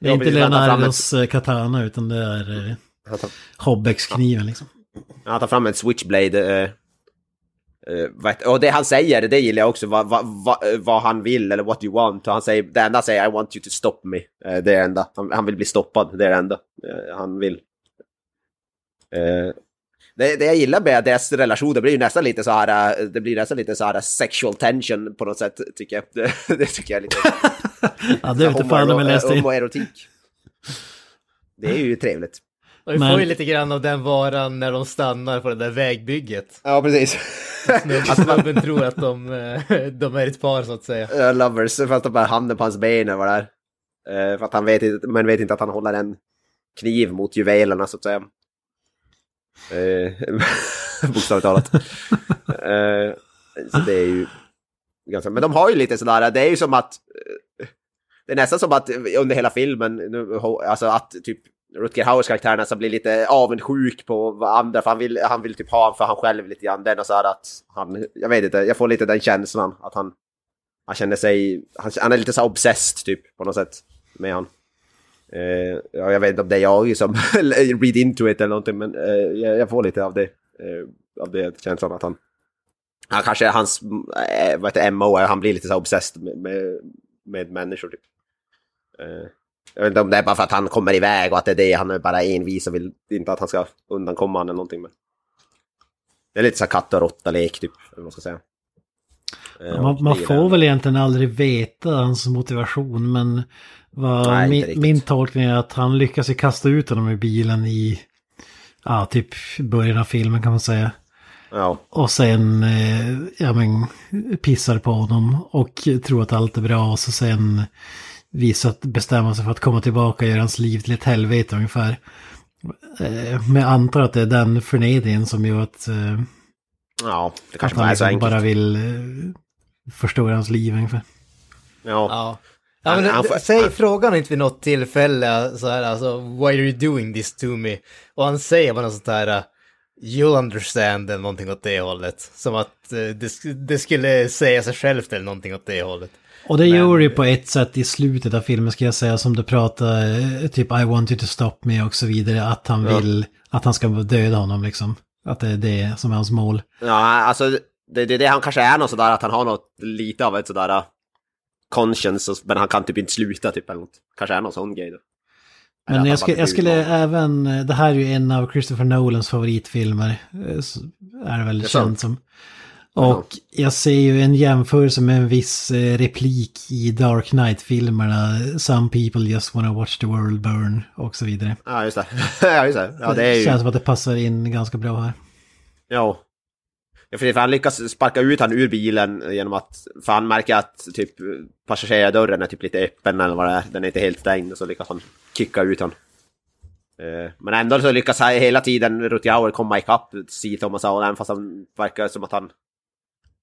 Det är inte Leonardos eh, katana utan det är eh, tar, Hobbex-kniven liksom. han tar fram en switchblade. Eh, eh, och det han säger, det gillar jag också, vad, vad, vad, eh, vad han vill eller what you want. Och han säger, det enda han säger I want you to stop me. Eh, det är det enda. Han, han vill bli stoppad, det är det enda han vill. Det, det jag gillar med deras relation, det blir ju nästan lite så här, eh, det blir nästan lite så här sexual tension på något sätt, tycker jag. (laughs) Det, det tycker jag är lite... (laughs) Ja, det är inte fan om jag läste in. Homoerotik. Det är ju trevligt. Och vi Men- får ju lite grann av den varan när de stannar på det där vägbygget. Ja, precis. Snubben, (laughs) snubben tror att de, eh, de är ett par så att säga. uh, lovers, fast de bara handen på hans ben eller vad det är. Eh, för att han vet inte, men vet inte att han håller en kniv mot juvelerna så att säga. Eh, (laughs) bokstavligt talat. Eh, så det är ju ganska, men de har ju lite sådär, det är ju som att eh, det är nästan som att under hela filmen, alltså att typ Rutger Hauers karaktär nästan blir lite avundsjuk på vad andra, för han vill, han vill typ ha för han själv lite grann. Det är något så här att han, jag vet inte, jag får lite den känslan att han, han känner sig, han, han är lite så obsessed typ på något sätt med han. Eh, ja, jag vet inte om det är jag som (laughs) read into it eller någonting, men eh, jag, jag får lite av det. Eh, av det känslan att han... Han kanske, hans eh, vad heter MO, eh, han blir lite så obsessed med, med, med människor. Typ. Eh, jag vet inte om det är bara för att han kommer iväg och att det är det, han är bara envis och vill inte att han ska undankomma honom eller någonting. Men... Det är lite så katt och råtta-lek typ, eller vad man ska säga. Eh, Man, man får väl egentligen aldrig veta hans motivation men vad min, min tolkning är att han lyckas ju kasta ut honom ur bilen i ja, typ början av filmen kan man säga. Ja, Och sen eh, ja, men, pissar på honom och tror att allt är bra och så sen visar att bestämma sig för att komma tillbaka och göra hans liv till ett helvete ungefär. Eh, men jag antar att det är den förnedringen som gör att, ja det kanske han bara är så liksom enkelt. bara vill eh, förstöra hans liv ungefär. Ja. Ja. Ja, Han- men, han får- säg han- frågan inte vid något tillfälle så här, alltså, why are you doing this to me? Och han säger bara något sånt här, uh, you'll understand eller någonting åt det hållet. Som att eh, det, det skulle säga sig självt eller någonting åt det hållet. Och det Men- gör det ju på ett sätt i slutet av filmen ska jag säga som du pratar, eh, typ I want you to stop me och så vidare, att han Ja. vill, att han ska döda honom liksom. Att det är det som är hans mål. Ja, alltså det, det, det han kanske är något sådär att han har något lite av ett sådär uh, conscience, men han kan typ inte sluta typ eller något. Kanske är någon sån grej då. Men jag, skulle, jag skulle även, eh, det här är ju en av Christopher Nolans favoritfilmer, eh, är det väl Det är känt som. Och jag ser ju en jämförelse med en viss eh, replik i Dark Knight-filmerna, Some people just wanna watch the world burn och så vidare. Ja, just det. (laughs) ja, just det. Ja, det är ju... känns som att det passar in ganska bra här. Ja. Ja, för han lyckas sparka ut han ur bilen genom att... För han märker att typ passagerardörren är typ lite öppen eller vad det är. Den är inte helt stängd och så lyckas han kicka ut han. Eh, Men ändå så lyckas hela tiden Rutger komma ikapp C. Thomas Howell, även fast han verkar som att han...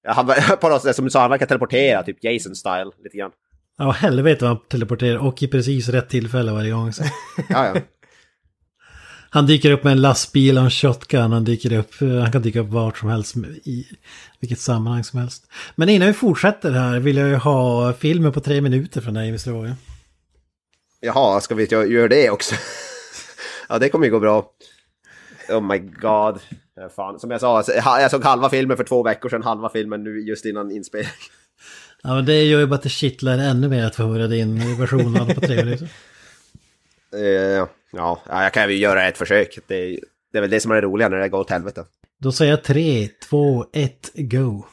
Han (laughs) på något sätt, som du sa, han verkar teleportera, typ Jason-style, lite grann. Ja, helvete vad han teleporterar och i precis rätt tillfälle varje gång. Så. Ja, ja. (laughs) Han dyker upp med en lastbil och en shotgun. Han dyker upp, han kan dyka upp vart som helst i vilket sammanhang som helst. Men innan vi fortsätter här vill jag ju ha filmen på tre minuter från dig, Mr. Roger. Jaha, ska vi göra det också? (laughs) ja, det kommer ju gå bra. Oh my god. Fan. Som jag sa, jag såg halva filmen för två veckor sedan, halva filmen nu just innan inspelning. (laughs) Ja, men det gör ju bara att det kittlar ännu mer att få höra din version av det på tre minuter. (laughs) Eh, ja, ja, jag kan ju göra ett försök. Det är, det är väl det som är det roliga när det går åt helvete. Då säger jag tre, två, ett, go.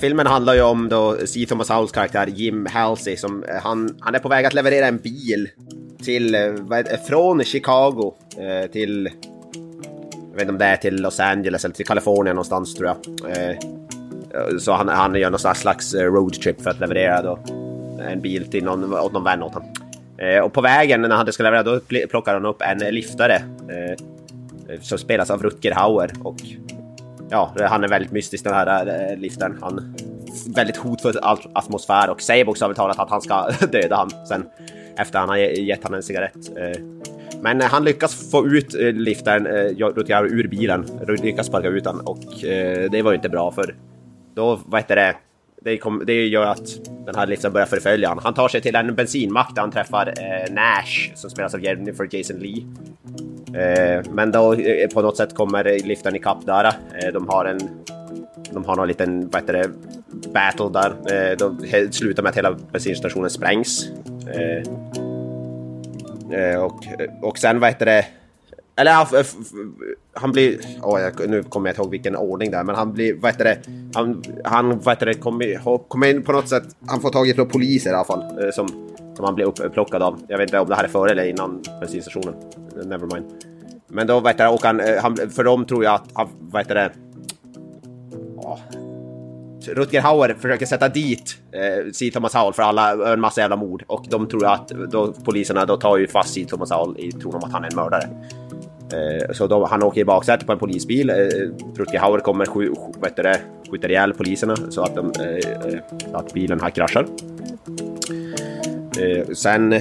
Filmen handlar ju om då C. Thomas Howells karaktär Jim Halsey som eh, han, han är på väg att leverera en bil till, eh, vad heter, från Chicago eh, till, jag vet inte om det är till Los Angeles eller till Kalifornien någonstans tror jag. Eh, så han, han gör någon slags- roadtrip för att leverera då en bil till någon, åt någon vän åt honom. Och på vägen när han ska leverera då plockar han upp en liftare som spelas av Rutger Hauer och ja, han är väldigt mystisk den här äh, liftaren. Han väldigt hotfull atmosfär och säger bokstavligt talat att han ska (laughs) döda han sen efter han har gett honom en cigarett. Eh. Men eh, han lyckas få ut eh, liftaren Rutger ur bilen, lyckas sparka ut honom och det var ju inte bra för då, vad heter det, det, kom, det gör att den här liftaren börjar förfölja honom. Han tar sig till en bensinmack där han träffar eh, Nash som spelas av Jennifer Jason Lee. Eh, men då eh, på något sätt kommer liftaren ikapp där. Eh, de har en... De har någon liten, vad heter det, battle där. Eh, de slutar med att hela bensinstationen sprängs. Eh, eh, och, och sen, vad heter det... Eller han blir... åh, jag, nu kommer jag inte ihåg vilken ordning det är. men han blir... Vad heter det? Han, han vad heter det, kommer kom in på något sätt... Han får tag i några poliser i alla fall. Eh, som, som han blir upplockad av. Jag vet inte om det här är före eller innan bensinstationen. Never mind. Men då, vad heter det, och han, eh, han, för dem tror jag att, han, vad heter det... Oh, Rutger Hauer försöker sätta dit eh, C. Thomas Howell för alla, en massa jävla mord. Och de tror att då, poliserna då tar ju fast C. Thomas Howell i tron om att han är en mördare. Eh, så då, han åker i baksätet på en polisbil. Eh, Rutger Hauer kommer skj, skj- vad det, skjuter ihjäl poliserna så att, de, eh, eh, att bilen här kraschar. Eh, sen,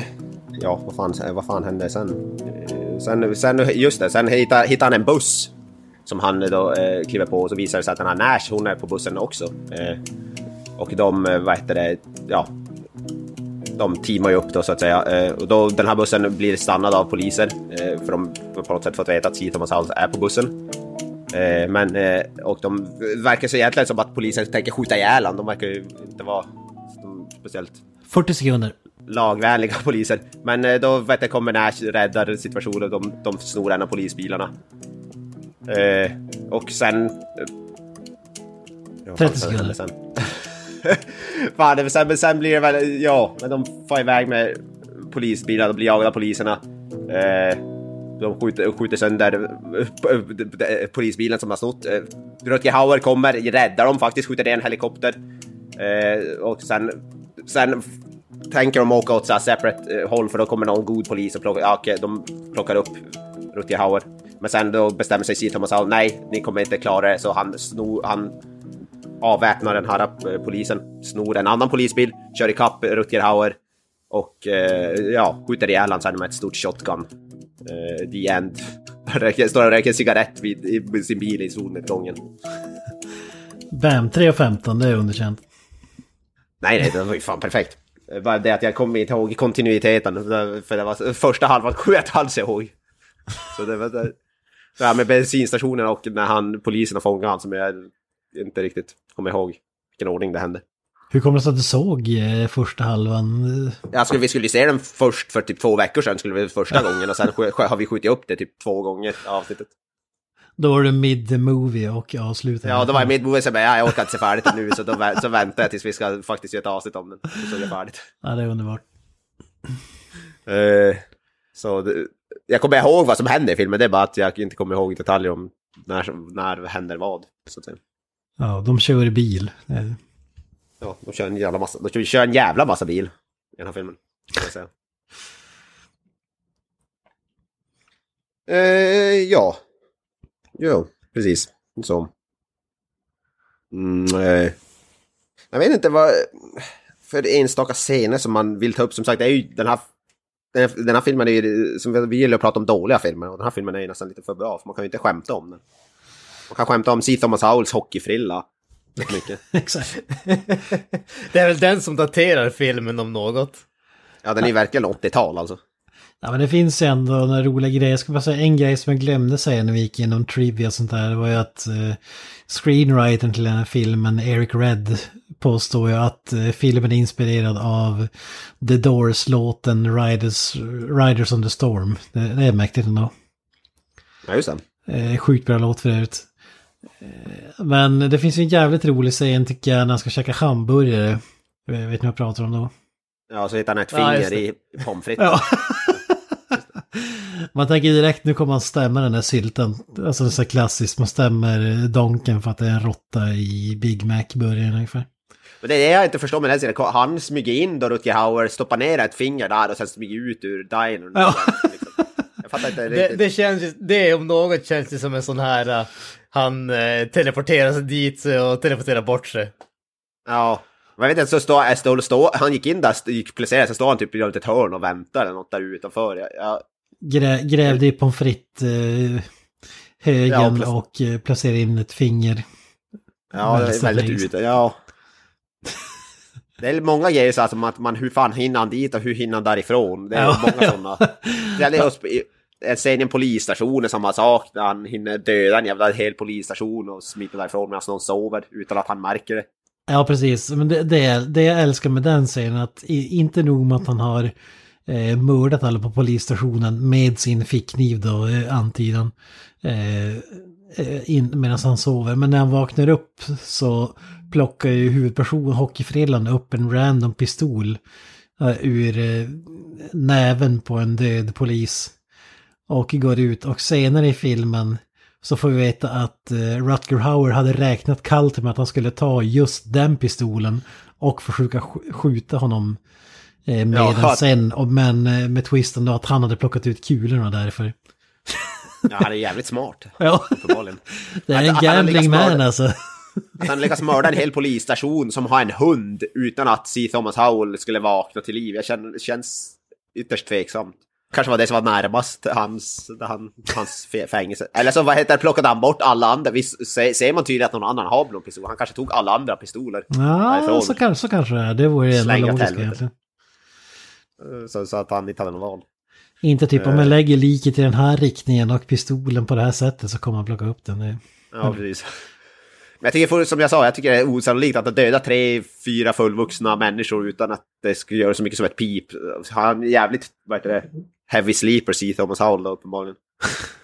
ja vad fan, vad fan hände sen? Eh, sen? Sen, just det, sen hittar, hittar han en buss som han då eh, kliver på och så visar det sig att den här Nash, hon är på bussen också. Eh, och de, eh, vad heter det, ja. de teamar ju upp då så att säga. Eh, och då, den här bussen blir stannad av poliser. Eh, för de har på något sätt fått veta att C. Thomas Howell är på bussen. Eh, men, eh, och de verkar så egentligen som att polisen tänker skjuta ihjäl honom. De verkar ju inte vara speciellt 40 sekunder. lagvänliga poliser. Men eh, då vet jag, kommer Nash räddar situationen. De, de snor en av polisbilarna. Eh, och sen... Eh, ja, 30 vad fan hände sekunder. Sen? (laughs) fan, det, sen, men sen blir det väl... Ja, men de far iväg med polisbilar. De blir jagade av poliserna. Eh, de skjuter, skjuter sönder eh, polisbilen som har snott. Eh, Rutger Hauer kommer, räddar dem faktiskt, skjuter ner en helikopter. Eh, och sen, sen tänker de åka åt så här separate eh, håll för då kommer någon god polis och plockar, ja, de plockar upp Rutger Hauer. Men sen då bestämmer sig. Thomas Howell, nej, ni kommer inte klara det, så han, snor, han avväpnar den här eh, polisen, snor en annan polisbil, kör ikapp Rutger Hauer och eh, ja, skjuter ihjäl honom sen med ett stort shotgun. Eh, the end. (laughs) Röker- Står och röker cigarett vid, i sin bil i solnedgången. Bam, 3.15, det är underkänt. Nej, nej, det var ju fan perfekt. Eh, Bara det att jag kommer inte ihåg kontinuiteten. För det var första halvan kommer jag inte alls ihåg. Så det var det. Det här med bensinstationen och när han, polisen har fångat han som jag inte riktigt kommer ihåg vilken ordning det hände. Hur kommer det sig att du såg eh, första halvan? Jag skulle, vi skulle se den först för typ två veckor sedan, skulle vi första gången och sen har vi skjutit upp det typ två gånger avsnittet. Då var det mid the movie och avslutade. Ja, då var jag mitt så jag bara, ja, jag orkar inte se färdigt nu så då så väntar jag tills vi ska faktiskt göra ett avsnitt om den. Så såg jag färdigt. Ja, det är underbart. Eh, så det, jag kommer ihåg vad som hände i filmen, det är bara att jag inte kommer ihåg detaljer om när, när händer vad. Så att säga. Ja, de kör bil. Ja, de kör en jävla massa, de kör en jävla massa bil i den här filmen. Eh, ja. Jo, precis. Så. Mm, eh. Jag vet inte vad... För enstaka scener som man vill ta upp. Som sagt, det är ju den här... Den här, den här filmen är ju... Som vi, gillar att prata om dåliga filmer. Och den här filmen är ju nästan lite för bra. För man kan ju inte skämta om den. Man kan skämta om C. Thomas Howells hockeyfrilla. (laughs) Exakt. Det är väl den som daterar filmen om något. Ja, den är ju verkligen 80-tal alltså. Ja, men det finns ändå några roliga grejer. Jag ska bara säga en grej som jag glömde säga när vi gick igenom trivia och sånt där. Det var ju att eh, screenwritern till den här filmen, Eric Red, påstår ju att eh, filmen är inspirerad av The Doors-låten Riders, Riders on the Storm. Det, det är mäktigt ändå. Ja, just det. Eh, sjukt bra låt för övrigt. Eh, men det finns ju en jävligt rolig scen tycker jag när han ska käka hamburgare. Jag vet ni vad jag pratar om då? Ja, så hittar han ett Ja, finger det. i pommes frites. Ja. (laughs) Man tänker direkt nu kommer man stämma den där sylten. Alltså det är så klassiskt, man stämmer donken för att det är en råtta i Big Mac-burgaren ungefär. Men det är det jag inte förstår med den scenen. Han smyger in då Rutger Hauer, stoppar ner ett finger där och sen smyger ut ur dinern. Ja. Liksom. (laughs) Jag fattar inte Det, riktigt. det känns ju, det om något känns det som en sån här, uh, han uh, teleporterar sig dit och teleporterar bort sig. Ja. Men jag vet inte, så står, står, står, han gick in där, gick placerad, så står han typ i ett hörn och väntar eller något där utanför. Jag, jag, Grä, grävde i pommes frites eh, högen Ja, och eh, placerade in ett finger. ja, det är Väldigt ute. Ja. Det är många grejer så här som att man, hur fan hinner han dit och hur hinner han därifrån? Det är Ja. många sådana. (laughs) Det är i- en polisstation är samma sak, där han hinner döda en jävla hel polisstation och smita därifrån medan någon sover utan att han märker det. Ja, precis. Men det, det, det jag älskar med den scenen att inte nog med att han har eh, mördat alla på polisstationen med sin fickkniv då, eh, antydan, eh, eh medan han sover. Men när han vaknar upp så plockar ju huvudpersonen, hockeyfrillan, upp en random pistol eh, ur eh, näven på en död polis. Och går ut och senare i filmen så får vi veta att eh, Rutger Hauer hade räknat kallt med att han skulle ta just den pistolen och försöka sk- skjuta honom eh, med Ja, sen. Men eh, med twisten då att han hade plockat ut kulorna därför. Ja, han är jävligt smart, (laughs) Ja, det är en att gambling man alltså. Att han lyckas mörda en hel polisstation som har en hund utan att C. Thomas Howell skulle vakna till liv. Jag känner, det känns ytterst tveksamt. Kanske var det som var närmast hans, han, hans fängelse. Eller så vad heter det, plockade han bort alla andra. Visst se- ser man tydligt att någon annan har någon pistol. Han kanske tog alla andra pistoler. Ja, så kanske, så kanske det är. Det vore det enda logiska egentligen. Eh, Så, så att han inte hade någon val. Inte typ Eh. om jag lägger liket i den här riktningen och pistolen på det här sättet så kommer han plocka upp den. Ja, precis. Men jag tycker, som jag sa, jag tycker det är osannolikt att döda tre, fyra fullvuxna människor utan att det skulle göra så mycket som ett pip. Han är jävligt, vad heter det, heavy sleeper, C. Thomas Howell då, uppenbarligen.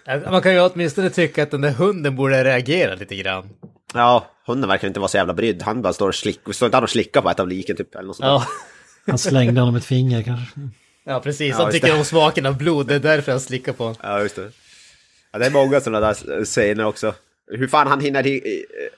Eh, Man kan ju åtminstone tycka att den där hunden borde reagera lite grann. Ja, hunden verkar inte vara så jävla brydd. Han bara står och slickar, står inte han och slickar på ett av liken typ, eller något sånt Ja, Han slängde honom ett finger kanske. ja precis. Ja, Han just tycker det. om smaken av blod, det är därför han slickar på honom. Ja, just det. Ja, det är många sådana där scener också. Hur fan han hinner...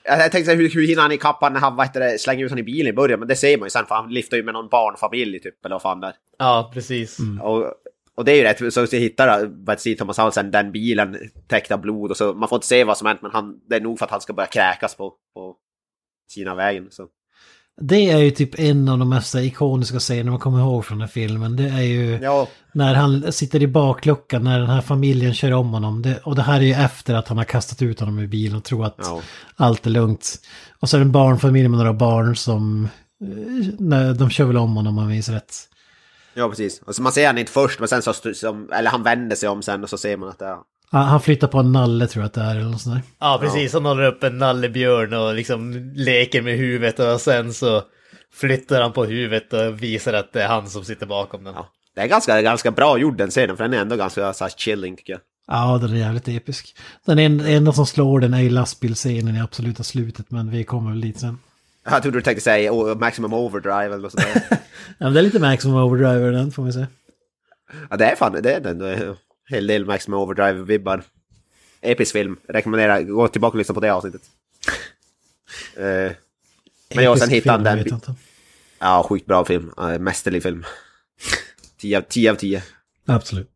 Jag tänkte säga, hur, hur hinner han ikapp när han vad det, slänger ut honom i bilen i början? Men det ser man ju sen, för han lyfter ju med någon barnfamilj typ, eller vad fan det är. Ja, precis. Och, och det är ju rätt, så hittar vad heter Thomas Howell den bilen täckt av blod och så, man får inte se vad som hänt men han, det är nog för att han ska börja kräkas på, på Kina vägen. Så. Det är ju typ en av de mest ikoniska scener man kommer ihåg från den här filmen. Det är ju Ja, när han sitter i bakluckan när den här familjen kör om honom. Det, och det här är ju efter att han har kastat ut honom ur bilen och tror att ja. allt är lugnt. Och så är det en barnfamilj med några barn som... eh, Nej, de kör väl om honom om man minns rätt. ja precis. Och så man ser han inte först men sen så, som, eller han vänder sig om sen och så ser man att det är... Han flyttar på en nalle tror jag att det är eller något sånt där. Ja, precis. Han håller upp en nallebjörn och liksom leker med huvudet och sen så flyttar han på huvudet och visar att det är han som sitter bakom den. Ja. Det är ganska, ganska bra gjord den scenen för den är ändå ganska så här, chilling tycker jag. Ja, den är jävligt episk. Den en- enda som slår den är ju lastbilscenen i absoluta slutet, men vi kommer väl dit sen. Jag trodde du tänkte säga oh, Maximum Overdrive eller något sånt där. (laughs) Ja, men det är lite Maximum Overdrive den får vi se. ja, det är fan, det är ändå en hel del Maximum Overdrive-vibbar. Episk film, rekommenderar, gå tillbaka och lyssna på det avsnittet. Eh, men ja, sen hittade den... jag inte. Ja, sjukt bra film. Uh, mästerlig film. 10 av 10. av 10. Absolut.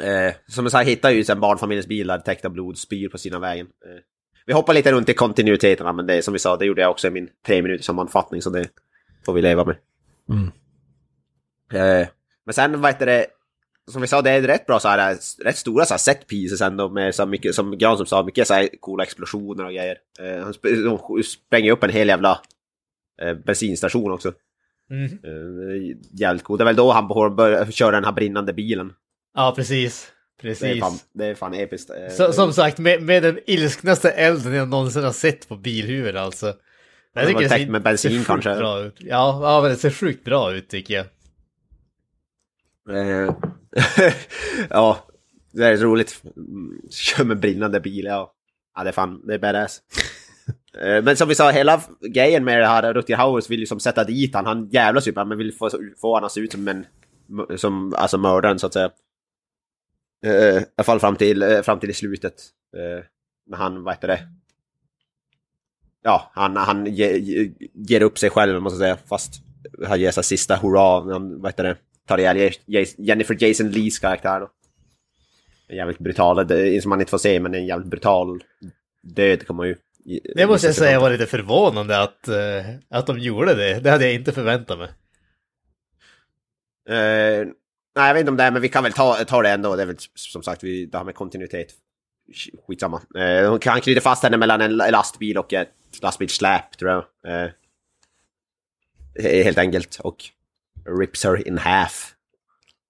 Eh, som jag sa, hittar ju sen barnfamiljens bilar täckta blod, spyr på sina vägen. Eh, vi hoppar lite runt i kontinuiteterna, men det som vi sa, det gjorde jag också i min tre minuters sammanfattning, så det får vi leva med. Mm. Men sen, vad heter det, som vi sa, det är rätt bra så här, rätt stora så här, set pieces ändå, med så mycket, som Granström sa, mycket så här coola explosioner och grejer. Eh, han sp- de spränger upp en hel jävla eh, bensinstation också. Mm. Eh, jävligt coolt. Det är väl då han börjar köra den här brinnande bilen. Ja, precis. Det är Precis. fan, det är fan episkt. Eh, Så, som sagt, med, med den ilsknaste elden jag någonsin har sett på bilhuvud alltså. Jag tycker det täckt med bensin kanske. Bra ut. Ja, ja, men det ser sjukt bra ut tycker jag. (laughs) Ja, det är roligt. Kör med brinnande bil, ja. Ja, det är fan, det är badass. (laughs) Eh, Men som vi sa, hela grejen med det här, Rutger Hauer vill ju som sätta dit han. Han jävlas ju bara, men vill få, få honom att se ut som en, som, alltså mördaren så att säga. Eh, I alla fall fram till, eh, fram till i slutet. Eh, När han, vad heter det? Ja, han, han ge, ge, ger upp sig själv, måste jag säga. Fast han ger sig sista hurra, han, vad heter det? Tar ihjäl Jennifer Jason Lees karaktär då. En jävligt brutal, det- som man inte får se, men en jävligt brutal död kan man ju... Det måste jag säga var lite förvånande att, eh, att de gjorde det. Det hade jag inte förväntat mig. Eh, nej, jag vet inte om det är, men vi kan väl ta, ta det ändå. Det är väl som sagt, vi, det här med kontinuitet. Sk- Skitsamma. Kan- han knyter fast henne mellan en lastbil och ett lastbilssläp, tror jag. Eh, helt enkelt. Och rips her in half.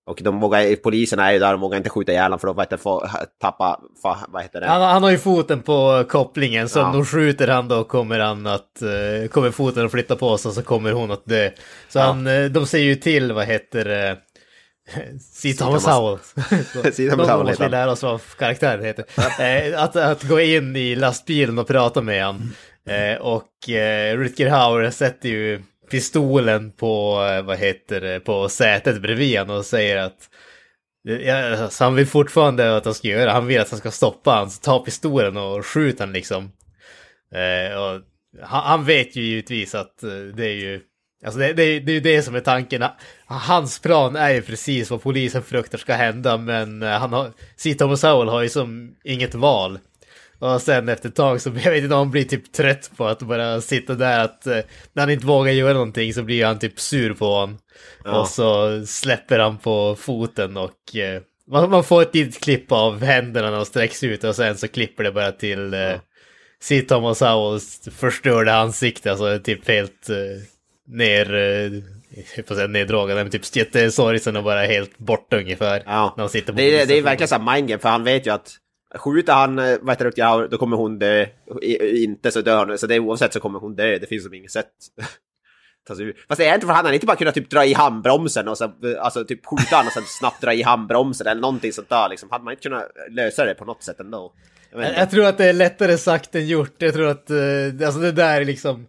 Och de vågar, poliserna är ju där, de vågar inte skjuta ihjäl honom för då vet jag, få tappa, få, vad heter det? Han, han har ju foten på kopplingen, så Ja. om de skjuter han då kommer han att, eh, kommer foten att flytta på sig så kommer hon att dö. Så Ja. han, eh, de ser ju till, vad heter det. C. Thomas Någon måste vi lära oss vad karaktären heter. Eh, att, att gå in i lastbilen och prata med han. Eh, och Rutger Hauer sätter ju pistolen på, eh, vad heter det, på sätet bredvid honom och säger att Ja, alltså, han vill fortfarande att han ska göra, han vill att han ska stoppa han, så ta pistolen och skjut han liksom. Eh, och han, han vet ju givetvis att eh, det är ju, alltså det, det, det är ju det som är tanken. Hans plan är ju precis vad polisen fruktar ska hända, men eh, han har, C. Thomas Howell har ju som inget val. Och sen efter ett tag så, (laughs) jag vet inte han blir typ trött på att bara sitta där att eh, när han inte vågar göra någonting så blir han typ sur på honom. Ja. Och så släpper han på foten och eh, man, man får ett litet klipp av händerna när de sträcks ut och sen så klipper det bara till eh, C. Thomas Howells förstörda ansikte, alltså typ helt eh, ner, eh, får säga neddragande, men typ jättesorgsen och bara helt borta ungefär. Ja. När hon sitter på det, är, det är verkligen så här mindgame, för han vet ju att skjuter han, eh, vad heter det, ja, då kommer hon dö. Inte så dör hon, så det oavsett så kommer hon dö. Det finns som inget sätt. Fast det är inte för han hade inte bara kunnat typ dra i handbromsen och så, alltså typ skjuta han och sen snabbt dra i handbromsen eller någonting sånt där liksom. Hade man inte kunnat lösa det på något sätt ändå? Jag Jag, tror att det är lättare sagt än gjort. Jag tror att, eh, alltså det där är liksom,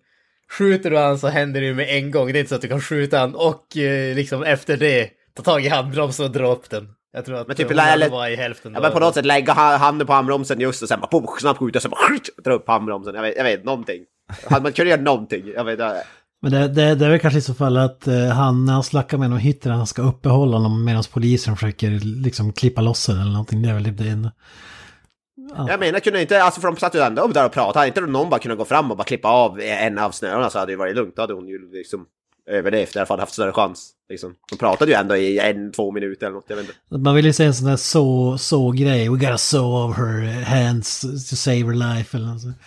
skjuter du han så händer det ju med en gång. Det är inte så att du kan skjuta han och eh, liksom efter det ta tag i handbromsen och dra upp den. Jag tror att Men typ, hon hade eller- varit i hälften. Ja men på något sätt lägga ha- handen på handbromsen just och sen bara pum, snabbt skjuta och sen bara dra upp handbromsen. Jag vet, jag vet någonting. Hade man kunnat göra någonting? Jag vet, jag, Men det, det, det är väl kanske i så fall att eh, han, när han slackar med någon hittar han ska uppehålla honom medan polisen försöker liksom klippa loss den eller någonting. Det är väl typ det enda. Jag menar, kunde inte, alltså för de satt ju ändå där och pratade, hade inte någon bara kunnat gå fram och bara klippa av en av snörena så hade det varit lugnt, då hade hon ju liksom överlevt, i alla fall haft större chans. Liksom. De pratade ju ändå i en, två minuter eller något, jag vet inte. Man vill ju se en sån där så, så grej. We gotta saw of her hands to save her life eller något sånt.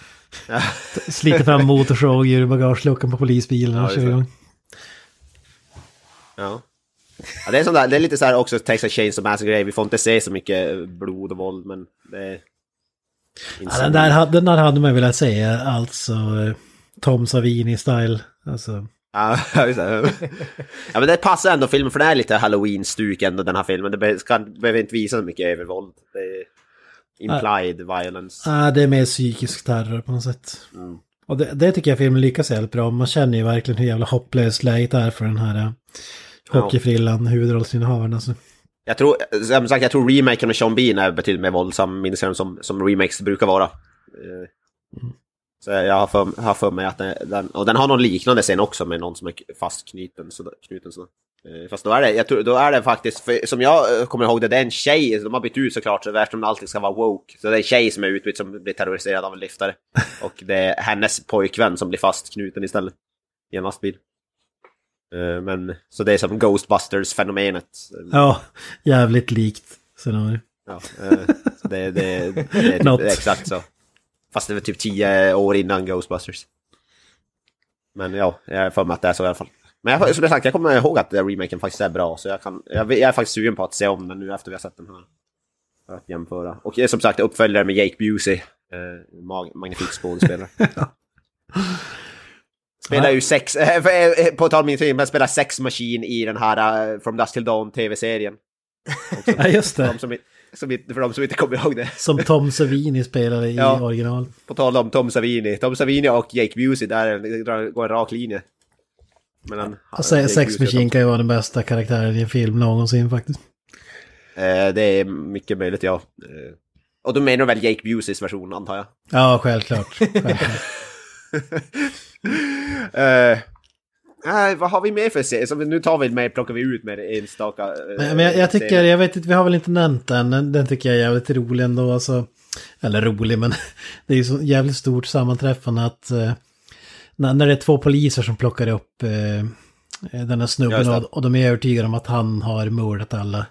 (laughs) Sliter fram motorsåg ur bagageluckan på polisbilen och Ja, kör igång. Ja. ja det, är sån där, det är lite så här också Texas Chainsaw Massacre-grej, vi får inte se så mycket blod och våld, men det är... Ja, den, där, den där hade man velat säga alltså Tom Savini-style. Alltså, Ja, (laughs) ja, men det passar ändå filmen, för det är lite halloween-stuk ändå den här filmen. Det be- ska, behöver inte visa så mycket övervåld. Det är implied violence. ah, det är mer psykisk terror på något sätt. Mm. Och det, det tycker jag filmen lyckas jävligt bra. Man känner ju verkligen hur jävla hopplöst läget är för den här uh, hockeyfrillan, huvudrollsinnehavaren. Alltså. Jag tror, som sagt, jag tror remaken med Sean Bean är betydligt mer våldsam, minns jag som, som remakes brukar vara. Eh, Så jag har för, har för mig att den, och den har någon liknande scen också med någon som är fastknuten sådär. Knuten sådär. Eh, Fast då är det, jag tror, då är det faktiskt, för, som jag eh, kommer ihåg det, det är en tjej, de har bytt ut såklart, så eftersom det alltid ska vara woke. Så det är en tjej som är utbytt som blir terroriserad av en liftare. (laughs) Och det är hennes pojkvän som blir fastknuten istället. I en lastbil. Eh, Men, så det är som Ghostbusters-fenomenet. Ja, jävligt likt scenario. Ja, så det, det, det, det är (laughs) exakt så. Fast det var typ tio år innan Ghostbusters. Men ja, jag är för mig att det är så i alla fall. Men jag, som jag sagt, jag kommer ihåg att remaken faktiskt är bra, så jag, kan, jag, jag är faktiskt sugen på att se om den nu efter vi har sett den här. För att jämföra. Och som sagt, uppföljare med Jake Busey. Eh, mag, magnifik skådespelare. (laughs) Spelar ju sex, eh, eh, på tal om min film, spelar Sex Machine i den här eh, From Dust Till Dawn tv-serien. (laughs) Ja, just det. Som, för de som inte kommer ihåg det. Som Tom Savini spelade i (laughs) Ja. original. På tal om Tom Savini. Tom Savini och Jake Busey, där går en rak linje. Mellan Alltså, Jake Sex Machine kan ju vara den bästa karaktären i en film någonsin faktiskt. Eh, det är mycket möjligt, ja. Eh, och då menar du väl Jake Buseys version, antar jag? Ja, självklart. (laughs) självklart. Eh, nej, vad har vi mer för serie? Så nu tar vi med, plockar vi ut med enstaka... eh, Men, men jag, jag tycker, serier. jag vet inte, vi har väl inte nämnt den. Den, den tycker jag är jävligt rolig ändå. Alltså, eller rolig, men (laughs) det är ju så jävligt stort sammanträffande att eh, när, när det är två poliser som plockar upp eh, den här snubben och, och de är övertygade om att han har mördat alla.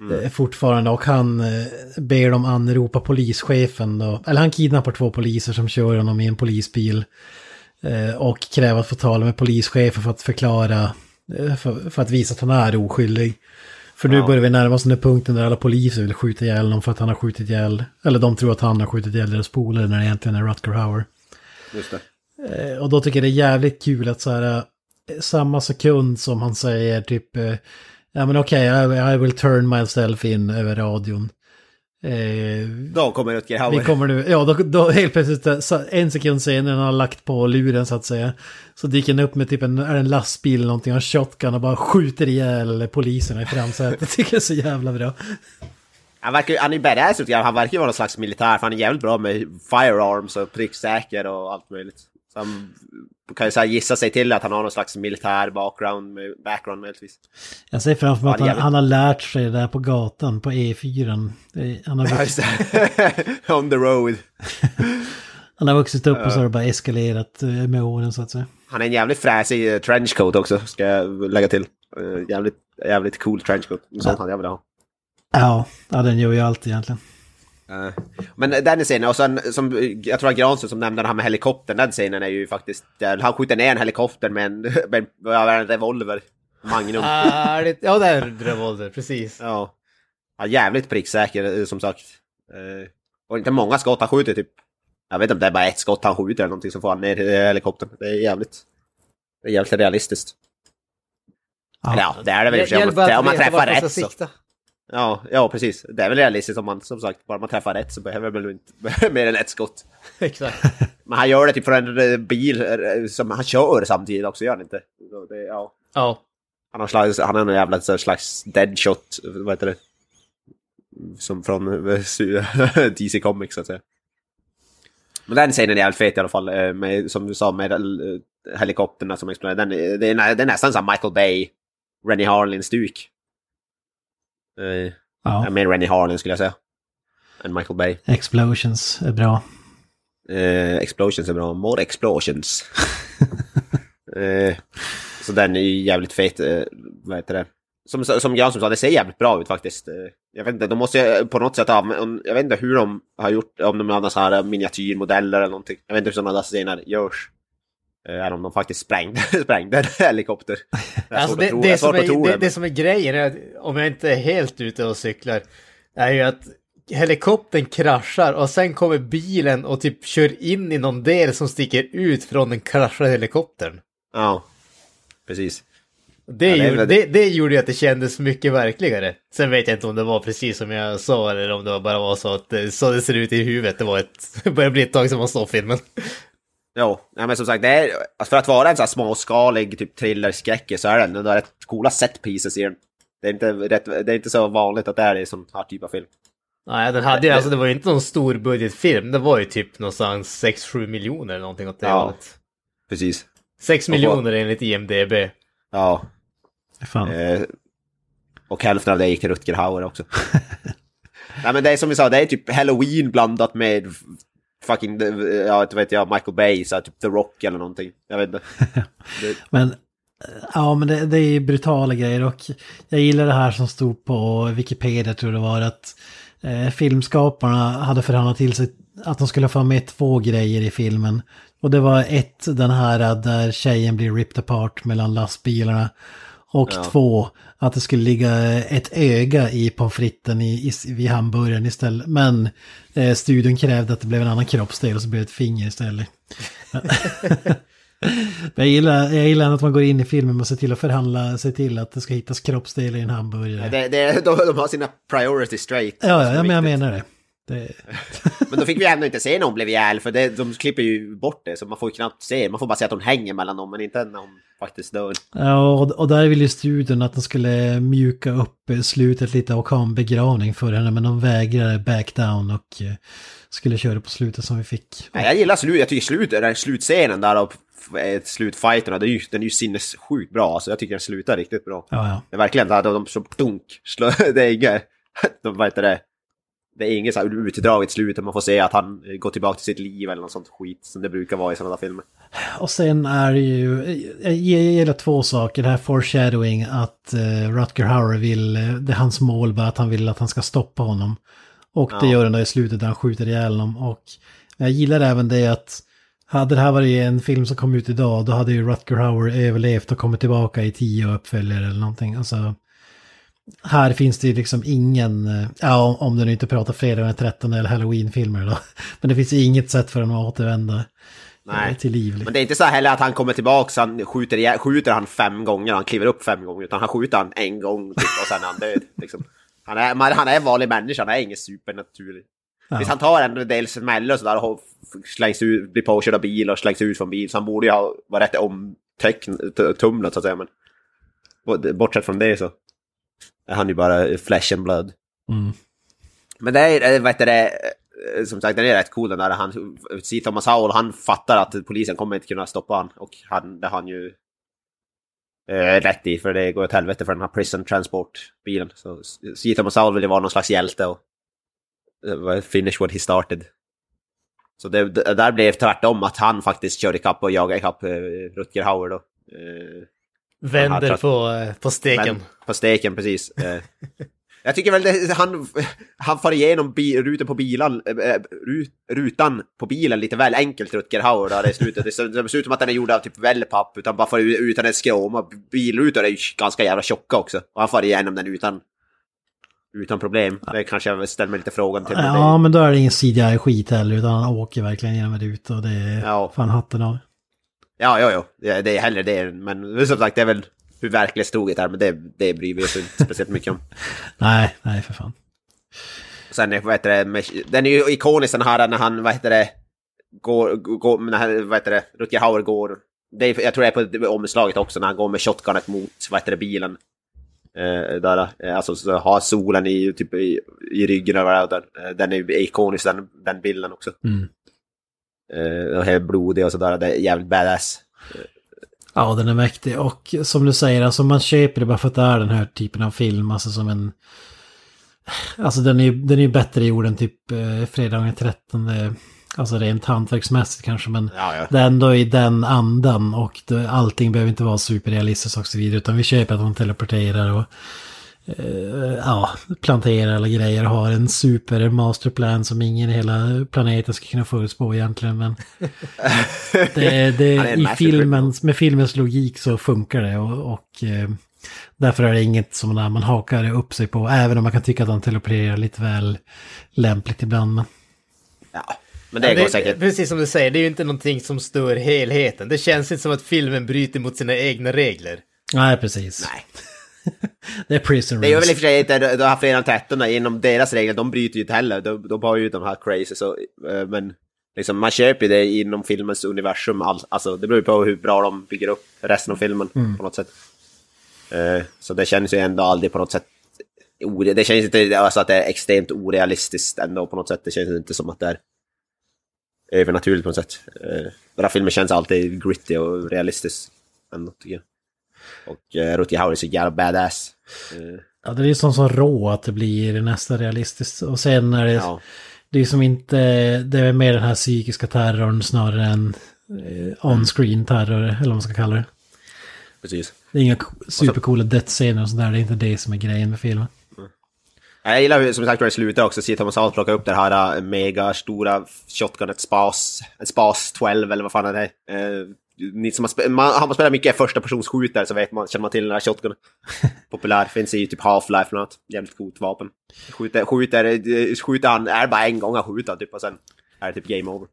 Mm. eh, Fortfarande och han eh, ber dem anropa polischefen då, eller han kidnappar två poliser som kör honom i en polisbil. Eh, och kräver att få tala med polischefen för att förklara, eh, för, för att visa att han är oskyldig. För nu Ja. börjar vi närma oss den punkten där alla poliser vill skjuta ihjäl honom för att han har skjutit ihjäl, eller de tror att han har skjutit ihjäl deras polare när det egentligen är Rutger Hauer. Just det. Eh, och då tycker jag det är jävligt kul att så här, samma sekund som han säger typ, ja men okej, I, I will turn myself in över radion. Eh, Då kommer Rutger Hauer. vi kommer nu, ja då, då helt plötsligt en sekund senare när han har lagt på luren så att säga. Så dyker han upp med typ en, är en lastbil eller någonting, en shotgun och bara skjuter ihjäl poliserna i framsätet. Det tycker jag är så jävla bra. Han, verkar, han är badass, han verkar ju vara någon slags militär, för han är jävligt bra med firearms och pricksäker och allt möjligt. Så han kan ju så gissa sig till att han har någon slags militär background, background möjligtvis. Jag ser framför mig Ja, att han, han har lärt sig det där på gatan, på E4. Det- Han har, Ja, vuxit. (laughs) On the road. (laughs) han har vuxit upp och så har det bara eskalerat eh, med åren så att säga. Han är en jävligt fräsig eh, trenchcoat också, ska jag lägga till. Eh, Jävligt, jävligt cool trenchcoat. En sån hade jag velat ha. Ja, ja den gör ju allt egentligen. Eh, Men den scenen, och sen som jag tror att Granström som nämnde det här med helikoptern, den scenen är ju faktiskt... där Han skjuter ner en helikopter med en, (laughs) med en, revolver. Magnum. Ah, det, ja, det är en revolver, precis. Ja. ja. Jävligt pricksäker eh, som sagt. Eh, och inte många skott han skjuter typ. Jag vet inte om det är bara ett skott han skjuter eller någonting så får han ner eh, helikoptern. Det är jävligt... Det är jävligt realistiskt. Eller ja, det är det väl i och för sig. Om, man träffar rätt så. sikta. Ja, ja, precis. Det är väl realistiskt om man, som sagt, bara man träffar rätt så behöver man inte (laughs) mer än ett skott. Exakt. (laughs) Men han gör det typ från en bil eh, som han kör samtidigt också, gör han inte? Så det, ja. Ja. Han har, slags, han har en jävla slags deadshot, vad heter det? Som från eh, (laughs) DC Comics så att säga. Men den scenen är jävligt fet i alla fall, eh, med, som du sa med helikopterna som exploderar. Den, är- är, det är nästan som Michael Bay, Rennie Harlin-stuk. Eh, Ja, Mer Rennie Harlin skulle jag säga. Än Michael Bay. Explosions är bra. Eh, explosions är bra. More explosions. (laughs) eh, så den är ju jävligt fet. Eh, vad heter det? Som, som Granström sa, det ser jävligt bra ut faktiskt. Eh, jag vet inte, de måste ju på något sätt ha... om- Jag vet inte hur de har gjort, om de har så här miniatyrmodeller eller någonting. Jag vet inte hur sådana där scener görs. Eh, Eller om de faktiskt sprängde, (laughs) sprängde en helikopter. Alltså det, som är, tro det, det, det som är grejen är att om jag inte är helt ute och cyklar är ju att helikoptern kraschar och sen kommer bilen och typ kör in i någon del som sticker ut från den kraschade helikoptern. Ja, precis. Det, Ja, det gjorde, det, det gjorde ju att det kändes mycket verkligare. Sen vet jag inte om det var precis som jag sa eller om det bara var så att det, så det ser ut i huvudet. Det var ett, (laughs) börjar bli ett tag som man såg filmen. Jo, ja, men som sagt, det är, alltså för att vara en sån här småskalig typ thriller-skräcke så är den ändå rätt coola set pieces i den. Det är, inte rätt, det är inte så vanligt att det är i sån här typ av film. Nej, den hade ju, alltså det var ju inte någon stor budgetfilm. Det var ju typ någonstans 6-7 miljoner eller någonting åt det Ja. hållet. Precis. 6 Och miljoner enligt IMDB. Ja. Fan. Eh, och hälften av det gick till Rutger Hauer också. (laughs) Nej men det är som vi sa, det är typ Halloween blandat med fucking, eh, ja inte vet jag, Michael Bay, så här, typ The Rock eller någonting. Jag vet inte. Det, (laughs) Men eh, ja, men det, det är brutala grejer och jag gillar det här som stod på Wikipedia tror jag det var att eh, filmskaparna hade förhandlat till sig att de skulle få med två grejer i filmen. Och det var ett, den här där tjejen blir ripped apart mellan lastbilarna. Och Ja. två, att det skulle ligga ett öga i pommes fritesen i, i, vid hamburgaren istället. Men eh, studion krävde att det blev en annan kroppsdel och så blev det ett finger istället. (laughs) Men jag gillar, jag gillar att man går in i filmen och ser till att förhandla sig till att det ska hittas kroppsdelar i en hamburgare. det, det, de, de har sina priorities straight. ja, ja, ja, jag viktigt. menar det. Det (laughs) Men då fick vi ändå inte se när hon blev ihjäl, för det, de klipper ju bort det, så man får ju knappt se. Man får bara se att hon hänger mellan dem, men inte när hon faktiskt dör. ja, och, och där vill ju studion att de skulle mjuka upp eh, slutet lite och ha en begravning för henne, men de vägrade back down och eh, skulle köra på slutet som vi fick. Nej, jag gillar slut, jag tycker slut, den slutscenen där och eh, slutfighterna, den är ju, den är ju sinnessjukt bra. Alltså jag tycker den slutar riktigt bra. Ja, ja. Det är verkligen att de som dunk, slår, (laughs) det är inget, (laughs) de, vad heter det? Det är inget så här utdraget slut, man får se att han eh, går tillbaka till sitt liv eller något sånt skit som det brukar vara i sådana där filmer. Och sen är det ju, jag gillar två saker, det här foreshadowing att uh, Rutger Hauer vill, eh, det är hans mål bara att han vill att han ska stoppa honom. Och det Ja. gör han då i slutet där han skjuter ihjäl honom. Och jag gillar även det att hade det här varit en film som kom ut idag, då hade ju Rutger Hauer överlevt och kommit tillbaka i tio uppföljare eller någonting. Alltså, här finns det ju liksom ingen, eh, ja om- du nu inte pratar fredag den 13 eller halloween-filmer då. (laughs) Men det finns ju inget sätt för honom att återvända eh, Nej. till liv. liksom. Men det är inte så heller att han kommer tillbaka, han skjuter, skjuter han fem gånger, han kliver upp fem gånger, utan han skjuter han en gång typ, och sen är han död. (laughs) Liksom. Han, är, man, han är en vanlig människa, han är ingen supernaturlig. Ja. Visst, han tar en del smällar och sådär och slängs ut, blir påkörd av bil och slängs ut från bil, så han borde ju ha varit rätt omtumlad så att säga. Men bort- bortsett från det så han ju bara flesh and blood. Mm. Men det är, eh, vad heter det, eh, som sagt den är rätt cool den där. Han, C. Thomas Howell, han fattar att polisen kommer inte kunna stoppa han. Och han, det har han ju eh, rätt i, för det går åt helvete för den här prison transport-bilen. Så C. Thomas Howell vill ju vara någon slags hjälte och eh, finish what he started. Så det, det där blev tvärtom, att han faktiskt kör ikapp och jagar ikapp eh, Rutger Hauer då. Eh, Vänder på, eh, på steken. men, på steken, precis. Eh, (laughs) Jag tycker väl det, han, han far igenom bi, rutan på bilen, äh, rut, rutan på bilen lite väl enkelt Rutger Hauer där i slutet. Det ser, ut som att den är gjord av typ wellpapp utan bara far utan en skråma. Bilrutor är ju ganska jävla tjocka också. Och han far igenom den utan, utan problem. Det kanske jag ställer mig lite frågan till. Ja, men då är det ingen CGI-skit heller, utan han åker verkligen genom en ruta och det är Ja. fan hatten av. Ja, ja, ja. Det, det är hellre det. Men som sagt, det är väl hur verklighetstroget är. Men det, det bryr vi oss inte speciellt mycket om. (laughs) Nej, nej för fan. Sen, vad heter det, med, den är ju ikonisk den här när han, vad heter det, går, går när han, vad heter det, Rutger Hauer går. Det är, jag tror det är på omslaget också när han går med shotgunet mot, vad heter det, bilen. Eh, där, eh, alltså så har solen i, typ, i, i ryggen och där. Eh, Den är ikonisk den, den bilden också. Mm. Eh, helt blodig och sådär, det är jävligt badass. Ja, den är mäktig. Och som du säger, alltså man köper det bara för att det är den här typen av film. Alltså som en... Alltså den är ju den är bättre gjord än typ eh, fredagen den 13. Alltså rent hantverksmässigt kanske, men Ja, ja. det är ändå i den andan och det, allting behöver inte vara superrealistiskt och så vidare. Utan vi köper att de teleporterar och eh, ja, planterar alla grejer och har en super masterplan som ingen i hela planeten ska kunna förutspå egentligen. Men (laughs) det, det, i filmens, med filmens logik så funkar det och, och eh, därför är det inget som man hakar upp sig på. Även om man kan tycka att han teleporterar lite väl lämpligt ibland. Men ja. Men det Ja, går säkert. Precis som du säger, det är ju inte någonting som stör helheten. Det känns inte som att filmen bryter mot sina egna regler. nej, precis. Nej. (laughs) Det är prison Det är väl i och för sig inte, de här fredag 13 inom deras regler, de bryter ju inte heller. De, de har ju de här crazy så, eh, men liksom man köper ju det inom filmens universum. All, alltså det beror ju på hur bra de bygger upp resten av filmen på något sätt. Eh, Så det känns ju ändå aldrig på något sätt det känns inte alltså att det är extremt orealistiskt ändå på något sätt. Det känns inte som att det är övernaturligt på något sätt. Eh, Den här filmen känns alltid gritty och realistisk ändå tycker jag. Och uh, Rutger Hauer är så jävla badass. Eh, Ja, det är ju sånt som rå att det blir nästan realistiskt. Och sen är det, Ja. det är som inte, det är mer den här psykiska terrorn snarare än eh, on-screen terror, eller vad man ska kalla det. Precis. Det är inga supercoola dödsscener och sånt där, det är inte det som är grejen med filmen. Jag gillar hur, som sagt hur det slutar också, se Thomas Holt plocka upp det här äh, mega stora shotgunet Spas, en Spas 12 eller vad fan det är. Ni som har, spe- man, har man spelat mycket första persons skjutare så vet man, känner man till den här shotgunen. (laughs) Populär, finns i typ Half-Life bland annat. Jävligt coolt vapen. Skjuter, skjuter, eh, skjuter han, är bara en gång han skjuter typ och sen är det typ game over.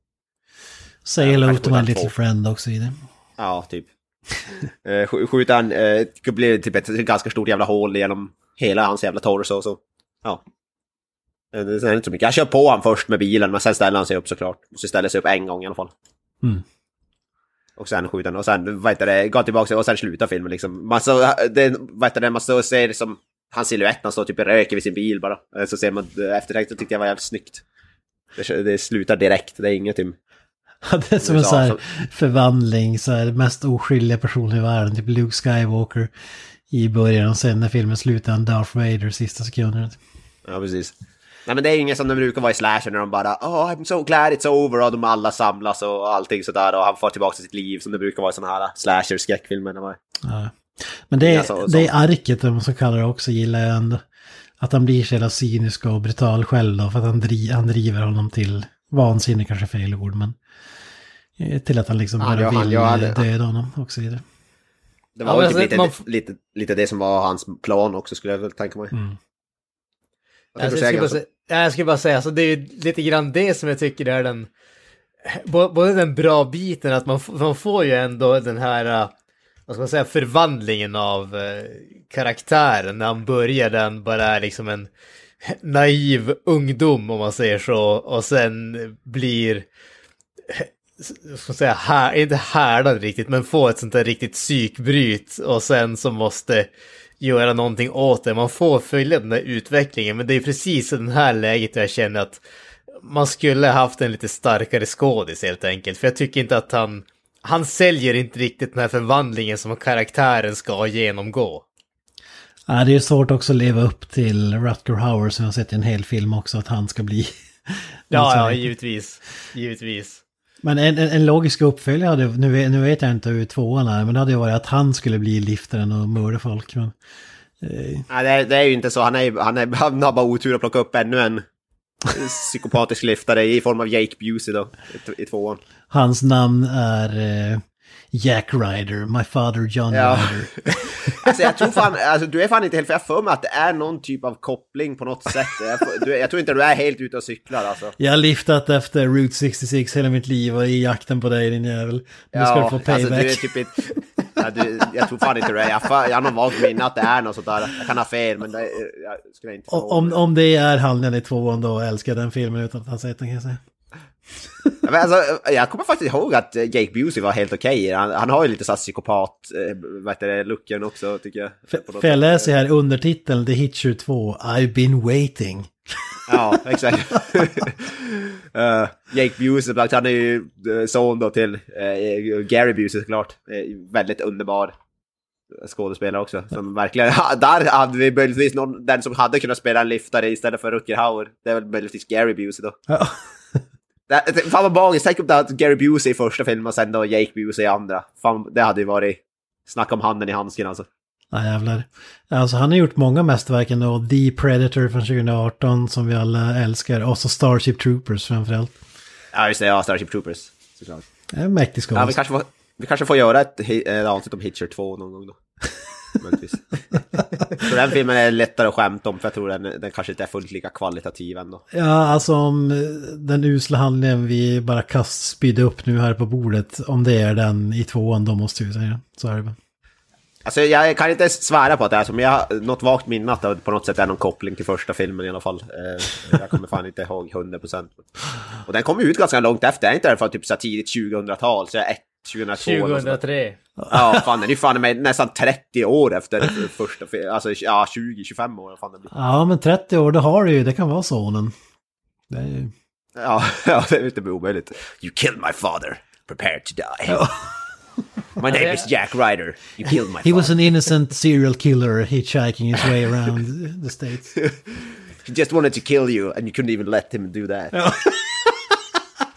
Say hello kanske to my little två. friend också i det. Ja, typ. (laughs) sk- skjuter han, eh, det blir typ ett ganska stort jävla hål genom hela hans jävla torso så. Ja. Det är inte så mycket. Jag kör på han först med bilen men sen ställer han sig upp såklart. Måste ställa sig upp en gång i alla fall. Mm. Och sen skjuter han och sen, vad heter det, går tillbaka och sen slutar filmen liksom. Man så, det, vad heter det, man så ser som hans silhuett, han står typ och röker vid sin bil bara. Så ser man eftertänkt, så tyckte jag var jävligt snyggt. Det, det slutar direkt, det är inget typ. Ja, det är som en Ja, så här förvandling, så här mest oskyldiga person i världen, typ Luke Skywalker i början och sen när filmen slutar Darth Vader sista sekunderna. Ja, precis. Nej men det är ju inget som det brukar vara i slasher när de bara oh I'm so glad it's over och de alla samlas och allting sådär och han får tillbaka till sitt liv som det brukar vara i sådana här slasher-skräckfilmer. när man- Ja. Men det, Ja, så- det så. arket, om man ska kalla det också, gillar jag ändå. Att han blir så jävla cynisk och brutal själv då, för att han, dri han driver honom till vansinne, kanske fel ord, men eh, till att han liksom Ja, bara ja, vill ja, han- döda honom och så vidare. Det Ja, var väl typ alltså, lite, man lite, lite det som var hans plan också skulle jag väl tänka mig. Mm. Alltså, jag, du skulle bara jag skulle bara säga, alltså, det är lite grann det som jag tycker är den... bå- Både den bra biten, att man, man får ju ändå den här, eh, vad ska man säga, förvandlingen av eh, karaktären. När han börjar, den bara är liksom en naiv ungdom, om man säger så. Och sen blir, eh, ska säga, här, inte härdad riktigt, men får ett sånt där riktigt psykbryt. Och sen så måste göra någonting åt det. Man får följa den där utvecklingen, men det är precis i den här läget jag känner att man skulle haft en lite starkare skådis helt enkelt. För jag tycker inte att han, han säljer inte riktigt den här förvandlingen som karaktären ska genomgå. Ja, det är svårt också att leva upp till Rutger Hauer som jag har sett i en hel film också, att han ska bli... (laughs) Ja, ja, givetvis. Givetvis. Men en, en, en logisk uppföljare hade, nu, nu vet jag inte hur tvåan är, men det hade ju varit att han skulle bli liftaren och mörda folk. Men Eh, Nej, det är, det är ju inte så. Han, är, han, är, han har bara otur att plocka upp ännu en psykopatisk liftare i form av Jake Busey då, i, i tvåan. hans namn är eh, Jack Ryder, my father John Ja. Ryder. (laughs) Alltså jag tror fan, alltså du är fan inte helt för jag för mig att det är någon typ av koppling på något sätt. Jag, du, jag tror inte du är helt ute och cyklar alltså. Jag har liftat efter Route 66 hela mitt liv och i jakten på dig din jävel. Nu ska du få payback. alltså du är typ ett, ja, du, jag tror fan inte du är, jag, jag har någon vagt minne att det är något sånt där. Jag kan ha fel men det, jag skulle inte om, om det är han i tvåan då älskar jag den filmen utan att ha sett den kan jag säga. Men alltså, jag kommer faktiskt ihåg att eh, Jake Busey var helt okej. Han, han har ju lite såhär psykopat, eh, vad heter det, looken också tycker jag. För, jag läser här undertiteln The Hitcher 2, I've been waiting. Ja, exakt. uh, (laughs) Jake Busey, han är ju son då till eh, Gary Busey såklart. Eh, väldigt underbar skådespelare också. Som verkligen, (laughs) där hade vi möjligtvis någon, den som hade kunnat spela en liftare istället för Rutger Hauer. Det är väl möjligtvis Gary Busey då. Det, fan vad magiskt, tänk om det hade Gary Busey i första filmen och sen då Jake Busey i andra. Fan, det hade ju varit, snacka om handen i handsken alltså. Ja jävlar. Alltså han har gjort många mästerverk ändå. The Predator från 2018 som vi alla älskar. Och så Starship Troopers framförallt. Ja just det, ja, Starship Troopers. Såklart. Det är mäktig Ja, vi kanske får, vi kanske får göra ett, ett avsnitt om Hitcher 2 någon gång då. (laughs) (laughs) Så den filmen är lättare att skämta om för jag tror den, den kanske inte är fullt lika kvalitativ ändå. Ja, alltså om eh, den usla handlingen vi bara kast spydde upp nu här på bordet. Om det är den i tvåan, då måste vi säga. Så är det. Alltså jag kan inte svära på att det är så, men jag har något vagt minne att det på något sätt är någon koppling till första filmen i alla fall. Eh, jag kommer fan inte ihåg 100%. Och den kom ut ganska långt efter, är inte från typ så tidigt 2000-tal? Så jag 2002 eller något sånt. 2003. Ja, fan den är ju fan med nästan 30 år efter första filmen. Alltså ja, 20-25 år. Fan det blir. Ja, men 30 år, det har du ju. Det kan vara sonen. Det är ju... Ja, (laughs) ja, det är inte omöjligt. You killed my father. Prepare to die. My name is Jack Ryder. You killed my He father. was an innocent serial killer hitchhiking his way around the states. (laughs) He just wanted to kill you and you couldn't even let him do that. (laughs)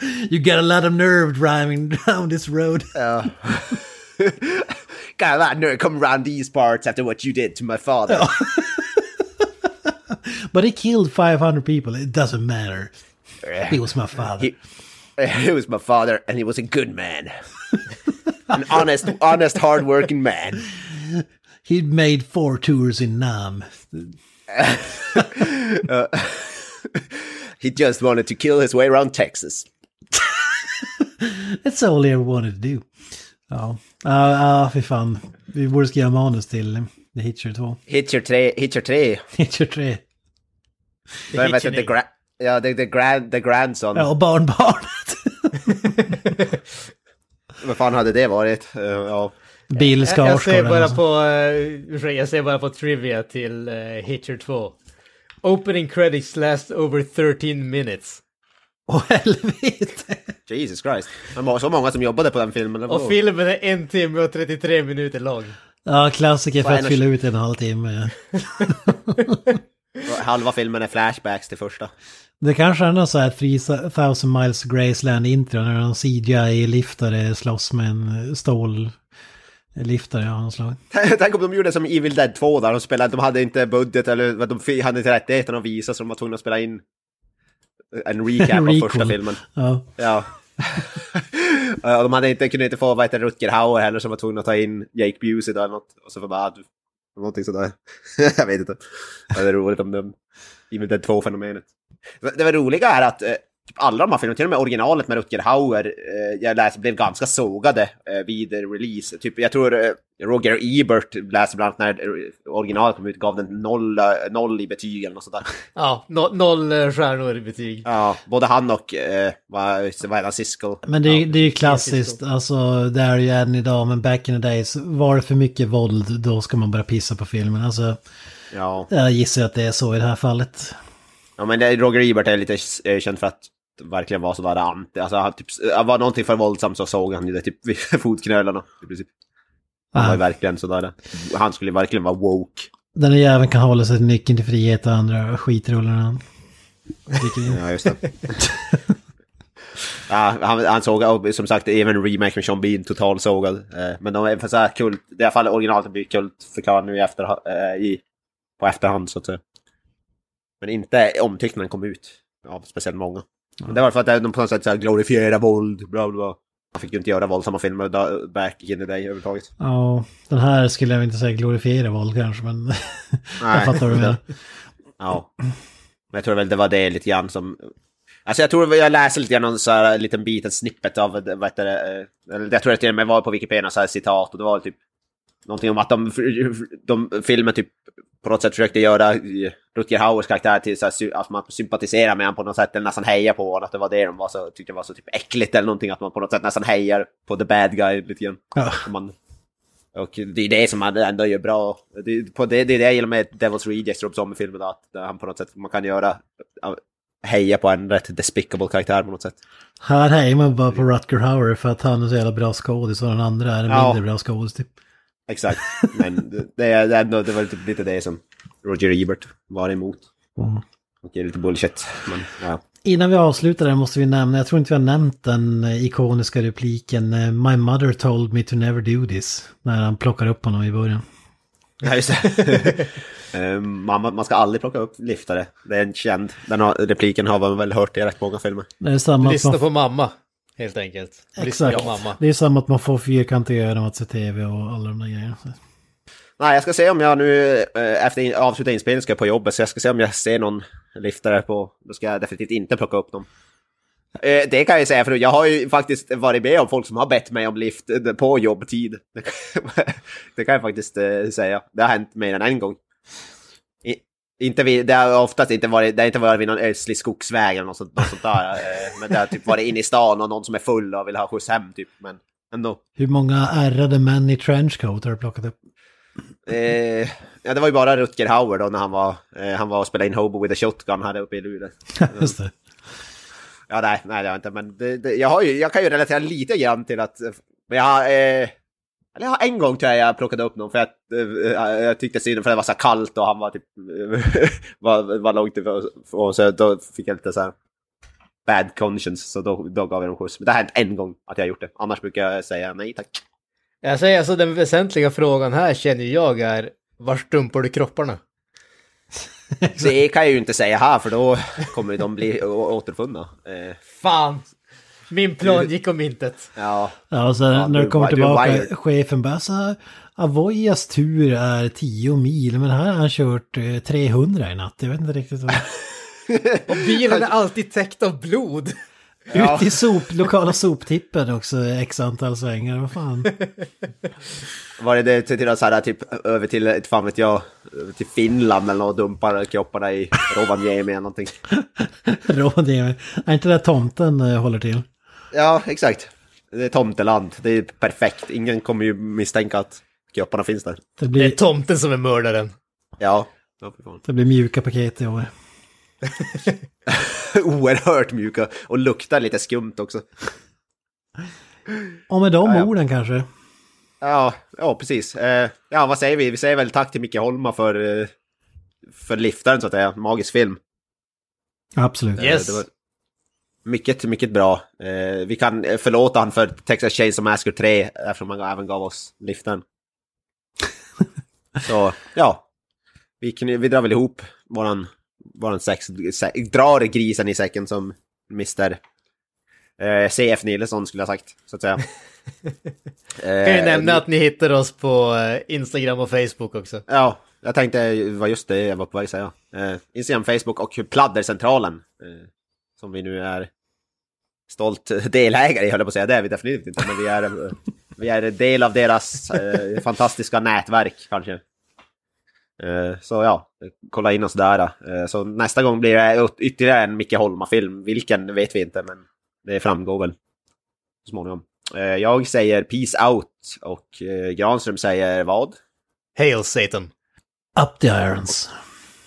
(laughs) You got a lot of nerve driving (laughs) down this road. (laughs) Oh. Got a lot of nerve coming around these parts after what you did to my father. Oh. But he killed 500 people. It doesn't matter. Eh. He was my father. He, eh, he was my father and he was a good man. An honest, honest, hard-working man. He'd made four tours in Nam. Uh, he just wanted to kill his way around Texas. That's all he ever wanted to do. Ja, ja, ja fy fan. Vi borde skriva manus till The Hitcher 2. Hitcher 3, Hitcher 3. (laughs) Hitcher 3. Vad heter det? Hitcher Gra- ja, the, the, grand, the grandson. Ja, och barnbarnet. (laughs) Vad fan hade det varit? Eh, ja. Bill Jag, jag, ser Skarsgård. bara på, ursäkta, jag ser bara på trivia till uh, Hitcher 2. Opening credits last over 13 minutes. Åh helvete. Jesus Christ. Det var så många som jobbade på den filmen. Och filmen är en timme och 33 minuter lång. Ja, klassiker för att fylla ut en halvtimme. (laughs) Halva filmen är flashbacks till första. Det kanske är något så här 3000 miles to Graceland intro när någon CGI-liftare slåss med en stål-liftare av något slag. (laughs) Tänk om de gjorde som Evil Dead 2 där de spelade, de hade inte budget eller vad de hade inte rättigheten att visa så de var tvungna att spela in en recap av (laughs) första filmen. Ja. (laughs) Ja. De hade inte, kunde inte få vad heter det, Rutger Hauer heller som var tvungna att ta in Jake Busey eller något. Och så var bara, du- någonting sådär. (laughs) jag vet inte. Det är roligt om de, Evil Dead 2-fenomenet. Det var roliga är att eh, typ alla de här filmerna, till och med originalet med Rutger Hauer, eh, jag läste, blev ganska sågade eh, vid release. Typ, jag tror eh, Roger Ebert läste bland annat när eh, originalet kom ut, gav den noll, eh, noll i betyg eller något sådär. (laughs) Ja, no, noll eh, stjärnor i betyg. Ja, både han och, eh, vad, vad heter han, Siskel. Men det, är- ja. det är ju klassiskt, alltså det är ju än idag, men back in the days, var det för mycket våld, då ska man börja pissa på filmen. Alltså, Ja. jag gissar att det är så i det här fallet. Ja men Roger Ebert är lite känd för att verkligen vara sådär anti. Alltså han typ, han var någonting för våldsamt så såg han ju det typ vid (laughs) fotknölarna i princip. Han var ju Ah. verkligen sådär. Han skulle verkligen vara woke. Den här jäveln kan hålla sig till nyckeln till frihet och andra skitrullar han. Ja just det. (laughs) ja, han, han såg, som sagt, även remake med Sean Bean total sågad. Eh, men de är för så här kult, det är i alla fall originalet blir kult förklarat nu i efter, eh, i på efterhand så att säga. Men inte omtyckt när den kom ut av speciellt många. Men det var för att de på något sätt så här glorifierar våld, bla bla. Man fick ju inte göra våldsamma filmer back in the day överhuvudtaget. Ja, den här skulle jag inte säga glorifiera våld kanske, men (laughs) jag fattar vad du menar. Ja. Men jag tror väl det var det lite grann som... Alltså jag tror jag läste lite grann någon så här liten bit, en snippet av, vad heter det, eh, jag tror att det till och med var på Wikipedia så här citat och det var typ någonting om att de, de filmen typ på något sätt försökte göra Rutger Hauers karaktär till så här, att man sympatiserar med honom på något sätt eller nästan hejar på honom, att det var det de var så, tyckte var så typ äckligt eller någonting, att man på något sätt nästan hejar på the bad guy lite grann. Ja. Och Man, och det är det som man ändå gör bra. Det, på det, det är det jag gillar med Devil's Rejects, Rob Zombie-filmen, att han på något sätt man kan göra, ja, heja på en rätt despicable karaktär på något sätt. Här hejar man bara på Rutger Hauer för att han är så jävla bra skådis och den andra är en Ja. mindre bra skådis typ. Exakt, men det, det, det var typ lite det som Roger Ebert var emot. Mm. Och det är lite bullshit, men ja. Innan vi avslutar det måste vi nämna, jag tror inte vi har nämnt den ikoniska repliken eh, My mother told me to never do this. När han plockar upp honom i början. Ja, just det. (laughs) Ehm, man, man ska aldrig plocka upp liftare. Det är en känd. Den har, repliken har man väl hört i rätt många filmer. Det är samma Lyssna på mamma, helt enkelt. Exakt. mamma. Det är samma att man får fyrkantiga ögon att se tv och alla de där grejerna. Nej, jag ska se om jag nu eh, efter avslutad inspelning ska jag på jobbet. Så jag ska se om jag ser någon liftare på... Då ska jag definitivt inte plocka upp dem. Eh, det kan jag säga, för jag har ju faktiskt varit med om folk som har bett mig om lift på jobbtid. Det (laughs) kan, det kan jag faktiskt eh, säga. Det har hänt mer än en gång. Inte vid, det har oftast inte varit, det har inte varit vid någon ödslig skogsväg eller något sånt, något sånt där. Eh, men det har typ varit inne i stan och någon som är full och vill ha skjuts hem typ. Men ändå. Hur många ärrade män i trenchcoat har du plockat upp? Eh, ja, det var ju bara Rutger Hauer då när han var, eh, han var och spelade in Hobo with a Shotgun här uppe i Luleå. (laughs) Just det. Ja, nej, nej det har jag inte, men det, det, jag, har ju, jag kan ju relatera lite grann till att... Men jag har... Eh, eller jag en gång tror jag jag plockade upp någon för att eh, jag tyckte synd för det var så kallt och han var typ... (laughs) var, var långt ifrån så då fick jag lite så här bad conscience så då, då gav jag dem skjuts. Men det har hänt en gång att jag gjort det. Annars brukar jag säga nej tack. Jag säger alltså den väsentliga frågan här känner jag är, var stumpar du kropparna? (laughs) Det kan jag ju inte säga här för då kommer de bli återfunna. Eh, Fan! Min plan gick om intet. ja, Ja, och så Ja, när du- du kommer tillbaka, chefen bara så här, Avoyas tur är 10 mil, men här har han kört eh, 300 i natt. Jag vet inte riktigt vad... (laughs) Och bilen är alltid täckt av blod. Ja. Ut i sop, lokala soptippen också, x antal svängar, vad fan. (laughs) Var det det till, så här, typ över till, inte fan vet jag, till Finland eller något dumpar kropparna i Rovaniemi eller någonting. (laughs) Rådgivare. Är inte det där tomten eh, håller till? Ja, exakt. Det är tomteland. Det är perfekt. Ingen kommer ju misstänka att kropparna finns där. Det Det är blir, tomten som är mördaren. Ja. det blir mjuka paket i år. (laughs) Oerhört mjuka och luktar lite skumt också. Och med de Ja, ja. orden kanske. Ja, ja precis. Eh, ja, vad säger vi? Vi säger väl tack till Micke Holma för, eh, för liftaren så att säga. Magisk film. Absolut. Eh, Yes. det var mycket, mycket bra. Eh, vi kan eh, förlåta han för Texas Chainsaw Massacre 3 eftersom han även gav oss liftaren. Så, ja. Vi, kny- vi drar väl ihop våran, våran sex, se, drar grisen i säcken som Mr. Eh, CF Nilsson skulle jag sagt, så att säga. Eh, (laughs) Kan ju nämna att ni hittar oss på eh, Instagram och Facebook också. Ja, jag tänkte, det var just det jag var på väg att säga. Eh, Instagram, Facebook och Pladdercentralen. Eh, som vi nu är stolt delägare i, höll jag på att säga. Det är vi definitivt inte, men vi är, vi är en del av deras eh, fantastiska nätverk kanske. Eh, så ja, kolla in oss där. Eh, så nästa gång blir det ytterligare en Micke Holma-film. Vilken vet vi inte, men det framgår väl så småningom. Eh, jag säger peace out och eh, Granström säger vad? Hail Satan! Up the irons.